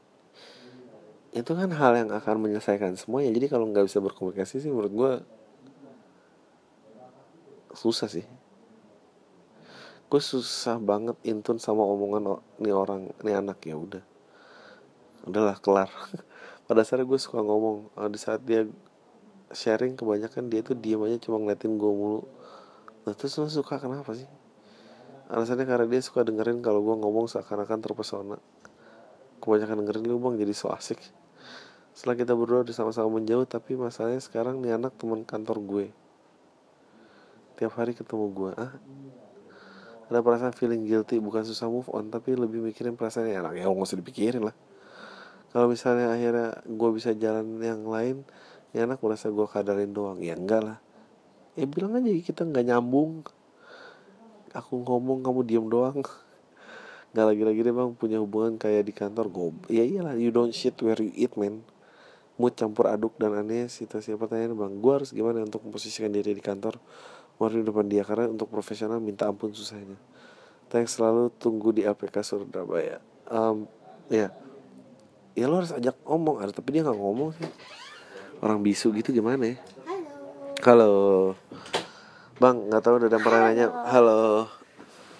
itu kan hal yang akan menyelesaikan semuanya. Jadi kalau nggak bisa berkomunikasi sih menurut gue susah sih. Gue susah banget intun sama omongan nih orang nih anak. Ya udah. Udahlah kelar. Pada saat gue suka ngomong. Di saat dia sharing kebanyakan dia tuh diem aja cuma ngeliatin gue mulu. Nah terus lo suka kenapa sih? Alasannya karena dia suka dengerin kalau gue ngomong seakan-akan terpesona. Kebanyakan dengerin lu bang jadi so asik setelah kita berdua udah sama-sama menjauh tapi masalahnya sekarang nih anak teman kantor gue. Tiap hari ketemu gue ah. Ada perasaan feeling guilty bukan susah move on tapi lebih mikirin perasaan yang enak. Ya nggak usah dipikirin lah. Kalau misalnya akhirnya gue bisa jalan yang lain ya anak merasa gue kadarin doang. Ya enggak lah. Ya bilang aja kita nggak nyambung. Aku ngomong kamu diem doang. Nggak lagi-lagi deh bang punya hubungan kayak di kantor gue ya iyalah you don't shit where you eat man mood campur aduk dan aneh situasi pertanyaan bang gue harus gimana untuk memposisikan diri di kantor? Mau di depan dia karena untuk profesional minta ampun susahnya. Thanks selalu tunggu di APK Surabaya. Um, ya. Ya lo harus ajak ngomong ada tapi dia nggak ngomong sih. Orang bisu gitu gimana ya? Halo. Halo. Bang nggak tahu udah pernah nanya. Halo.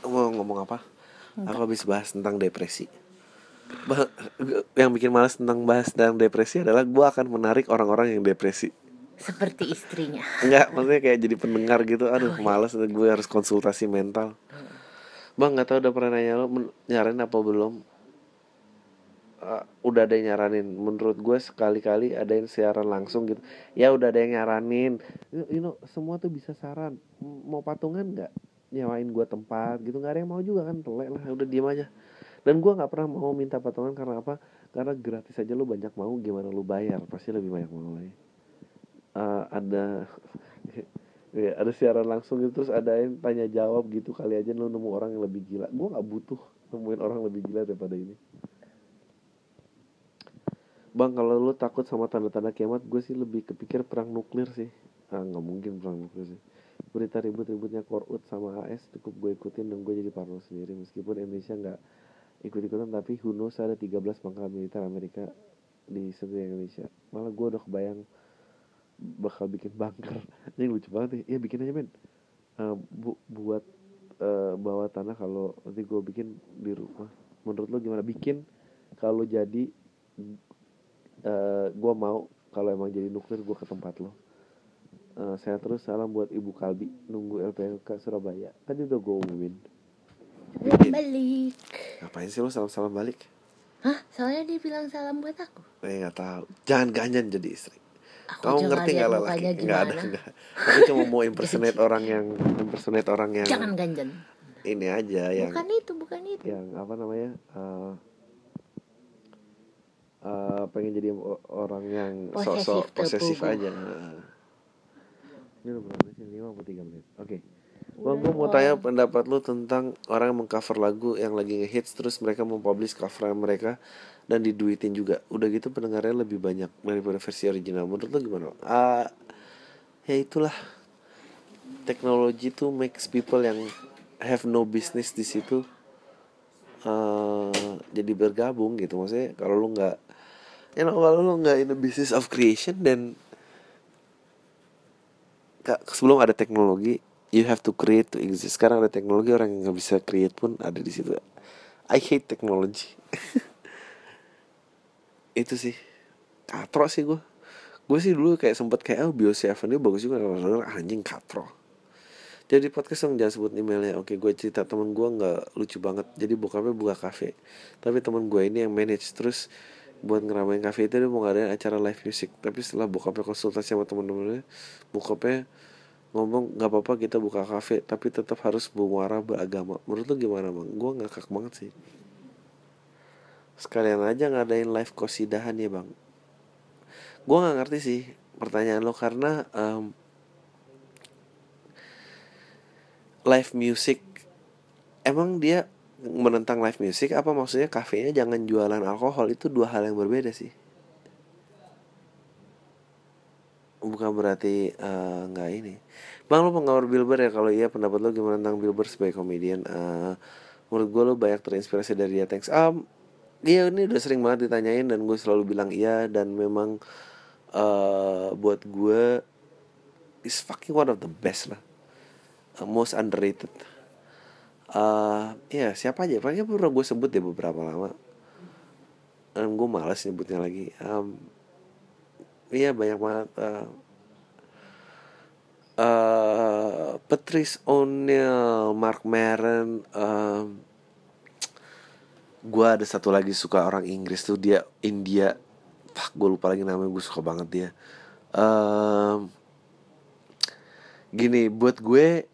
Mau ngomong apa? Enggak. aku habis bahas tentang depresi yang bikin malas tentang bahas tentang depresi adalah gue akan menarik orang-orang yang depresi. Seperti istrinya. Enggak, maksudnya kayak jadi pendengar gitu. Aduh oh, iya. malas gue harus konsultasi mental. Bang nggak tahu udah pernah nanya lo nyaranin apa belum? Uh, udah ada yang nyaranin. Menurut gue sekali-kali ada yang siaran langsung gitu. Ya udah ada yang nyaranin. You know semua tuh bisa saran. Mau patungan nggak? Nyawain gue tempat gitu. Nggak ada yang mau juga kan telek lah udah diem aja dan gue nggak pernah mau minta patungan karena apa? Karena gratis aja lu banyak mau gimana lu bayar? Pasti lebih banyak mau lagi. Uh, ada ya ada siaran langsung gitu terus ada yang tanya jawab gitu kali aja lu nemu orang yang lebih gila. Gue nggak butuh nemuin orang lebih gila daripada ini. Bang kalau lu takut sama tanda-tanda kiamat gue sih lebih kepikir perang nuklir sih. Ah nggak mungkin perang nuklir sih. Berita ribut-ributnya Korut sama AS cukup gue ikutin dan gue jadi parno sendiri meskipun Indonesia nggak ikut-ikutan tapi who knows ada 13 pangkalan militer Amerika di seluruh Indonesia. Malah gue udah kebayang bakal bikin bunker. Ini lucu banget nih. Ya bikin aja men uh, bu buat uh, bawa tanah kalau nanti gue bikin di rumah. Menurut lo gimana? Bikin kalau jadi uh, eh, gue mau kalau emang jadi nuklir gue ke tempat lo. Uh, saya terus salam buat ibu Kalbi nunggu LPLK Surabaya. Dia udah gue umumin balik ngapain sih lo salam salam balik Hah? Soalnya dia bilang salam buat aku. Eh nggak tahu. Jangan ganyan jadi istri. Aku Kamu ngerti nggak lelaki? Nggak ada nggak. Aku cuma mau impersonate orang yang impersonate orang yang. Jangan ganjan. Ini aja yang. Bukan itu, bukan itu. Yang apa namanya? Uh, uh, pengen jadi orang yang sosok posesif aja ini udah berapa sih lima atau tiga menit oke okay. Gue mau tanya pendapat lu tentang orang yang mengcover lagu yang lagi ngehits terus mereka mempublish cover mereka dan diduitin juga. Udah gitu pendengarnya lebih banyak daripada versi original. Menurut lu gimana? Uh, ya itulah teknologi tuh makes people yang have no business di situ uh, jadi bergabung gitu maksudnya kalau lu nggak you know kalau lo nggak in the business of creation dan sebelum ada teknologi you have to create to exist. Sekarang ada teknologi orang yang nggak bisa create pun ada di situ. I hate technology. Itu sih. Katro sih gue gue sih dulu kayak sempet kayak oh bio seven ini bagus juga. Anjing katro. Jadi podcast dong jangan sebut emailnya. Oke gue cerita temen gue nggak lucu banget. Jadi bokapnya buka kafe. Tapi temen gue ini yang manage terus buat ngeramein kafe itu dia mau ngadain acara live music. Tapi setelah bokapnya konsultasi sama temen-temennya bokapnya ngomong nggak apa-apa kita buka kafe tapi tetap harus bermuara beragama. Menurut lu gimana bang? Gue ngakak banget sih. Sekalian aja ngadain live kosidahan ya bang. Gue nggak ngerti sih pertanyaan lo karena um, live music emang dia menentang live music? Apa maksudnya kafenya jangan jualan alkohol? Itu dua hal yang berbeda sih bukan berarti eh, nggak uh, ini. Bang lo penggemar Billboard ya? Kalau iya pendapat lo gimana tentang Billboard sebagai komedian? Uh, menurut gue lo banyak terinspirasi dari dia. Thanks. Um, iya ini udah sering banget ditanyain dan gue selalu bilang iya dan memang uh, buat gue is fucking one of the best lah. Uh, most underrated. Uh, ya siapa aja? Paling pernah gue sebut deh beberapa lama. Dan gue malas nyebutnya lagi. Um, iya banyak banget uh, uh, Patrice O'Neil, Mark Maron, uh, gue ada satu lagi suka orang Inggris tuh dia India, fuck gue lupa lagi namanya gue suka banget dia. Uh, gini buat gue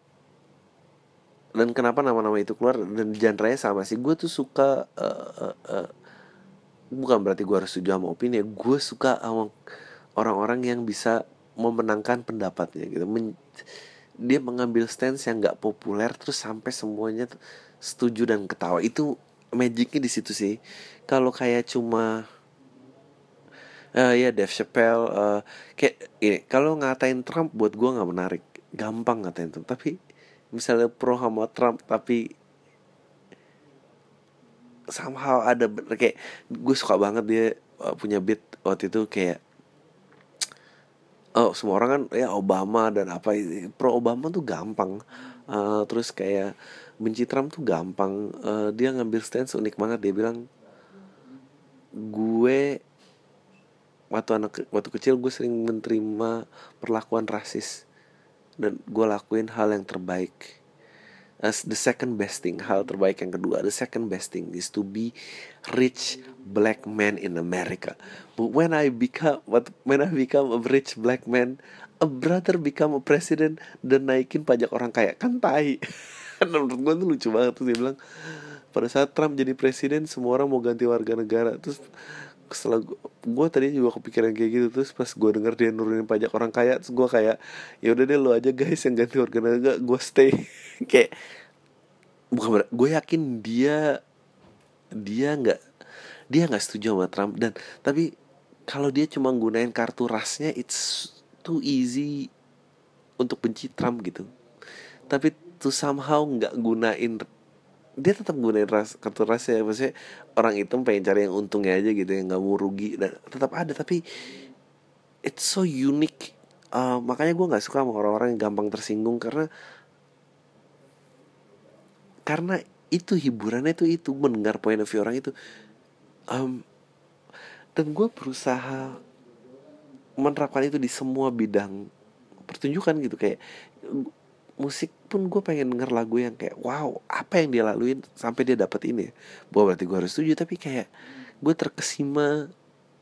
dan kenapa nama-nama itu keluar dan genre sama sih gue tuh suka uh, uh, uh, bukan berarti gue harus setuju sama opini gue suka sama orang-orang yang bisa memenangkan pendapatnya gitu. Men dia mengambil stance yang nggak populer terus sampai semuanya setuju dan ketawa. Itu magicnya di situ sih. Kalau kayak cuma uh, ya Dave Chappelle uh, kayak ini kalau ngatain Trump buat gue nggak menarik. Gampang ngatain Trump. Tapi misalnya pro sama Trump tapi somehow ada kayak gue suka banget dia uh, punya beat waktu itu kayak oh semua orang kan ya Obama dan apa pro Obama tuh gampang. Uh, terus kayak benci Trump tuh gampang. Uh, dia ngambil stance unik banget. Dia bilang gue waktu anak waktu kecil gue sering menerima perlakuan rasis dan gue lakuin hal yang terbaik as the second best thing hal terbaik yang kedua the second best thing is to be rich black man in America. But when I become what when I become a rich black man a brother become a president dan naikin pajak orang kaya. Kan tai. Menurut gue tuh lucu banget tuh dia bilang. Pada saat Trump jadi presiden semua orang mau ganti warga negara. Terus setelah gue tadi juga kepikiran kayak gitu terus pas gue denger dia nurunin pajak orang kaya terus gue kayak ya udah deh lo aja guys yang ganti warga negara gue stay. Kayak bukan gue yakin dia dia nggak dia nggak setuju sama Trump dan tapi kalau dia cuma gunain kartu rasnya it's too easy untuk benci Trump gitu. Tapi tuh somehow nggak gunain dia tetap gunain ras kartu rasnya. Maksudnya orang itu pengen cari yang untungnya aja gitu yang nggak mau rugi. Dan tetap ada tapi it's so unique. Uh, makanya gue nggak suka sama orang-orang yang gampang tersinggung karena karena itu hiburannya itu itu mendengar point of view orang itu. Um, dan gue berusaha menerapkan itu di semua bidang pertunjukan gitu. Kayak musik pun gue pengen denger lagu yang kayak wow apa yang dia laluin sampai dia dapat ini? Buah berarti gue harus setuju tapi kayak gue terkesima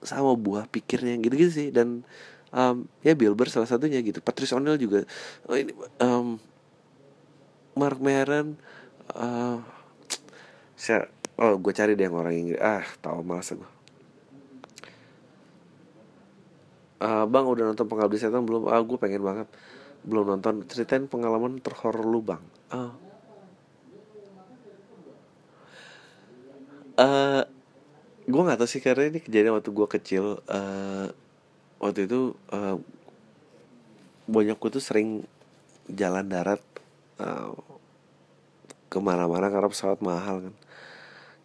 sama buah pikirnya gitu gitu sih. Dan um, ya Billboard salah satunya gitu. Patrice O'Neil juga. Oh ini um, Mark Maron uh, oh gue cari deh yang orang Inggris. Ah tahu malas gue uh, bang udah nonton pengabdi setan belum? Ah gue pengen banget belum nonton ceritain pengalaman terhoror lu bang. Uh. Uh, gue nggak tahu sih karena ini kejadian waktu gue kecil. Uh, waktu itu uh, bonyokku tuh sering jalan darat uh, ke mana-mana karena pesawat mahal kan.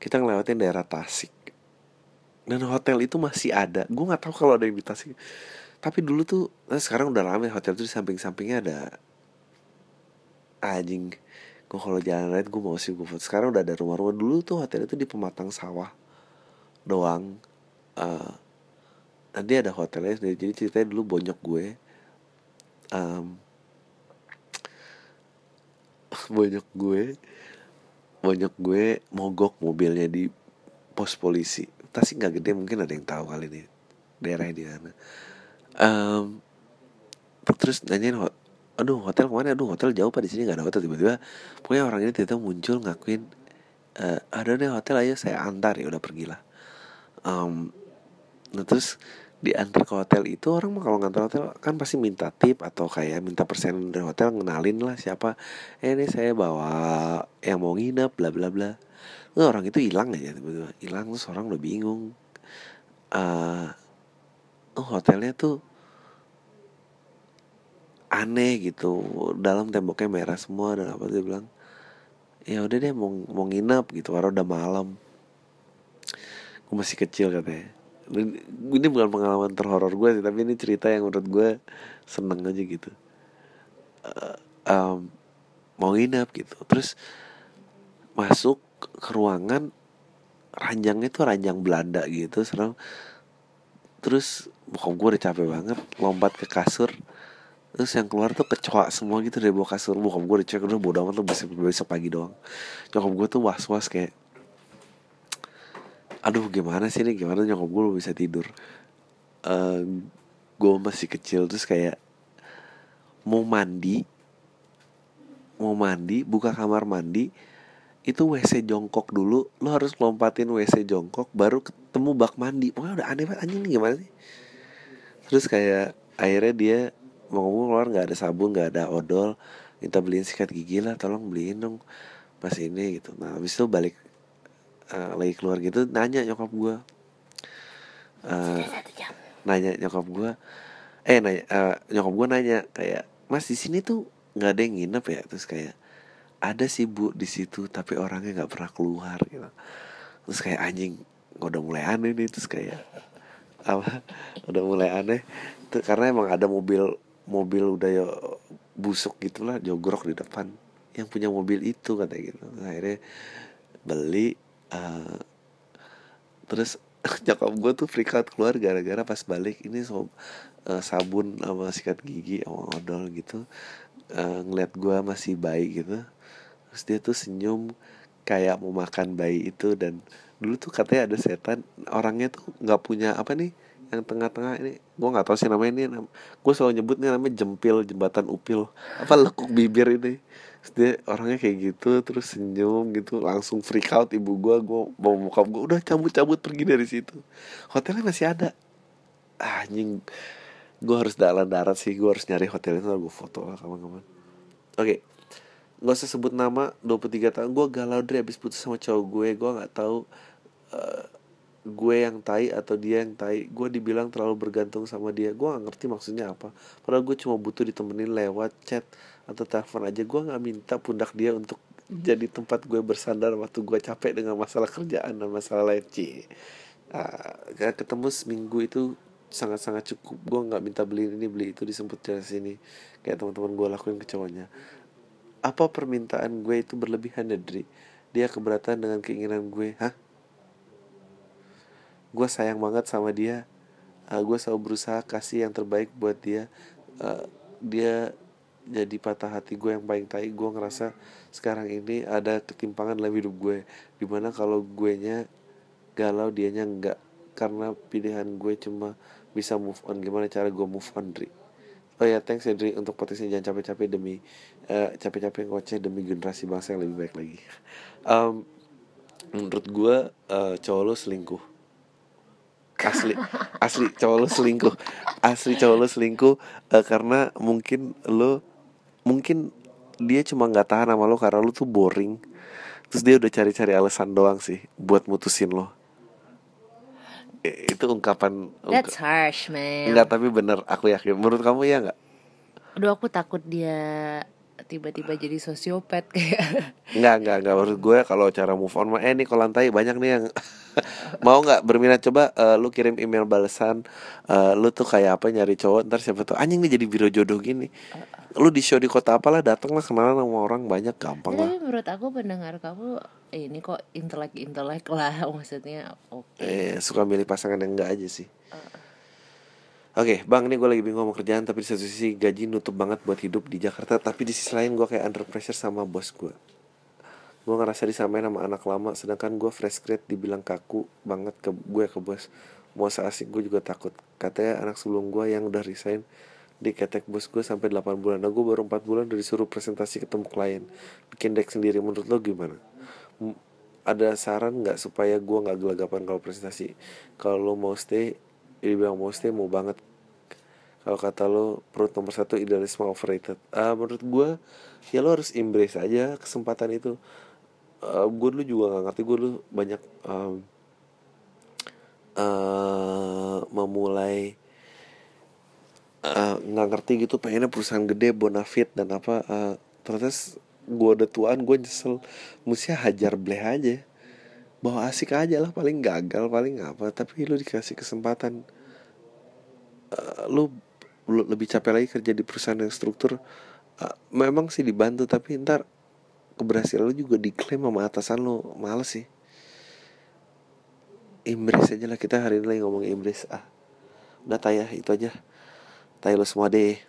Kita ngelewatin daerah Tasik. Dan hotel itu masih ada. Gue nggak tahu kalau ada yang di Tasik tapi dulu tuh nah sekarang udah lama hotel tuh di samping-sampingnya ada anjing. Gue kalau jalan lain gue mau sih gue sekarang udah ada rumah-rumah. Dulu tuh hotel itu di pematang sawah doang. Uh, nanti ada hotelnya sendiri. Jadi ceritanya dulu bonyok gue um, bonyok gue bonyok gue mogok mobilnya di pos polisi. Tasik nggak gede mungkin ada yang tahu kali ini daerahnya di mana um, terus nanyain aduh hotel ke mana? Aduh hotel jauh pak. Di sini nggak ada hotel. Tiba-tiba pokoknya orang ini tiba-tiba muncul ngakuin eh ada nih hotel ayo saya antar. Ya udah pergilah. Um, nah terus diantar ke hotel itu orang mah kalau ngantar hotel kan pasti minta tip atau kayak minta persen dari hotel ngenalin lah siapa. Eh ini saya bawa yang mau nginep bla bla bla. Nah, orang itu hilang aja tiba-tiba. Hilang terus orang udah bingung. Oh hotelnya tuh aneh gitu. Dalam temboknya merah semua dan apa dia bilang ya udah deh mau mau nginep gitu karena udah malam. Gue masih kecil katanya. Ini bukan pengalaman terhoror gue sih tapi ini cerita yang menurut gue seneng aja gitu. Eh, em, mau nginep gitu. Terus masuk ke ruangan ranjangnya tuh ranjang Belanda gitu serem. Terus bokap gue udah capek banget lompat ke kasur terus yang keluar tuh kecoa semua gitu dari bawah kasur. Bokap gue udah cek udah bodo amat lo besok, besok pagi doang. Nyokap gue tuh was was kayak aduh gimana sih ini? Gimana nyokap gue bisa tidur? Eh gue masih kecil terus kayak mau mandi mau mandi buka kamar mandi itu WC jongkok dulu. Lo harus lompatin WC jongkok baru ketemu bak mandi. Pokoknya udah aneh banget anjing nih gimana sih? Terus kayak akhirnya dia mau ngomong keluar nggak ada sabun nggak ada odol minta beliin sikat gigi lah tolong beliin dong pas ini gitu. Nah habis itu balik eh, lagi keluar gitu nanya nyokap gue jam. nanya nyokap gue eh nanya eh, nyokap gue nanya kayak mas di sini tuh nggak ada yang nginep ya? Terus kayak ada sih bu di situ tapi orangnya nggak pernah keluar gitu. Terus kayak anjing udah mulai aneh nih terus kayak apa udah mulai aneh. Tuh, karena emang ada mobil mobil udah ya busuk gitulah jogrok di depan. Yang punya mobil itu katanya gitu. Akhirnya beli eh, terus nyokap gue tuh freak out keluar gara-gara pas balik ini so, eh, sabun sama sikat gigi sama odol gitu eh, ngeliat gue masih bayi gitu. Terus dia tuh senyum kayak mau makan bayi itu dan dulu tuh katanya ada setan orangnya tuh nggak punya apa nih yang tengah-tengah ini. Gue nggak tahu sih namanya ini nam- gue selalu nyebutnya namanya jempil jembatan upil. Apa lekuk bibir ini? Terus dia orangnya kayak gitu terus senyum gitu langsung freak out ibu gue gue mau bokap gue udah cabut-cabut pergi dari situ. Hotelnya masih ada. Ah, anjing gue harus dalam darat sih gue harus nyari hotel itu gue foto lah kawan-kawan. Oke nggak usah sebut nama 23 tahun gue galau dari abis putus sama cowok gue gue nggak tahu eh, gue yang tai atau dia yang tai gue dibilang terlalu bergantung sama dia gue nggak ngerti maksudnya apa. Padahal gue cuma butuh ditemenin lewat chat atau telepon aja gue nggak minta pundak dia untuk jadi tempat gue bersandar waktu gue capek dengan masalah kerjaan dan masalah lain Ci. Ah, kayak ketemu seminggu itu sangat-sangat cukup gue nggak minta beli ini beli itu disebut dari sini kayak teman-teman gue lakuin ke cowoknya apa permintaan gue itu berlebihan ya Dri dia keberatan dengan keinginan gue? Hah gue sayang banget sama dia. Uh, gue selalu berusaha kasih yang terbaik buat dia. Uh, dia jadi patah hati gue yang paling tai. Gue ngerasa sekarang ini ada ketimpangan dalam hidup gue. Di mana kalau gue nya galau dianya enggak karena pilihan gue cuma bisa move on. Gimana cara gue move on Dri? Oh ya thanks ya Dri untuk potensi jangan capek-capek demi eh, capek-capek ngoceh demi generasi bangsa yang lebih baik lagi. Em, menurut gue eh, cowok lo selingkuh. Asli asli cowok lo selingkuh. Asli cowok lo selingkuh eh, karena mungkin lo mungkin dia cuma nggak tahan sama lo karena lo tuh boring. Terus dia udah cari-cari alasan doang sih buat mutusin lo. Itu ungkapan That's harsh, man. Enggak tapi bener aku yakin Menurut kamu ya enggak? Aduh, aku takut dia tiba-tiba jadi sosiopat kayak. Enggak enggak enggak Menurut gue kalau cara move on mah Eh nih kolantai banyak nih yang Mau nggak berminat coba eh, Lu kirim email balasan eh, Lu tuh kayak apa nyari cowok Ntar siapa tuh Anjing nih jadi biro jodoh gini Lu di show di kota apalah Datang lah kenalan sama orang banyak Gampang Ya, lah tapi menurut aku pendengar kamu eh, ini kok intelek-intelek lah maksudnya. Oke. eh, Suka milih pasangan yang enggak aja sih Oke, bang, ini gue lagi bingung sama kerjaan, tapi di satu sisi gaji nutup banget buat hidup di Jakarta, tapi di sisi lain gue kayak under pressure sama bos gue. Gue ngerasa disamain sama anak lama, sedangkan gue fresh grade dibilang kaku banget ke gue ke bos. Mau seasik gue juga takut. Katanya anak sebelum gue yang udah resign di ketek bos gue sampai 8 bulan nah gue baru 4 bulan udah disuruh presentasi ketemu klien bikin deck sendiri menurut lo gimana M- ada saran nggak supaya gue nggak gelagapan kalau presentasi kalau lo mau stay dia bilang mau stay mau banget kalau kata lo perut nomor satu idealisme overrated. Ah menurut gue ya lo harus embrace aja kesempatan itu. Uh, gue dulu juga nggak ngerti gue dulu banyak um, uh, memulai uh, nggak ngerti gitu pengennya perusahaan gede bonafit dan apa uh, ternyata gue udah tuaan gue nyesel. Mesti hajar bleh aja. Bawa asik aja lah paling gagal paling apa tapi lu dikasih kesempatan. Uh, lu lebih capek lagi kerja di perusahaan yang struktur uh, memang sih dibantu tapi ntar keberhasilan lu juga diklaim sama atasan lu males sih. Embrace aja lah kita hari ini lagi ngomong embrace ah. Udah tayah itu aja. Tayah lu semua deh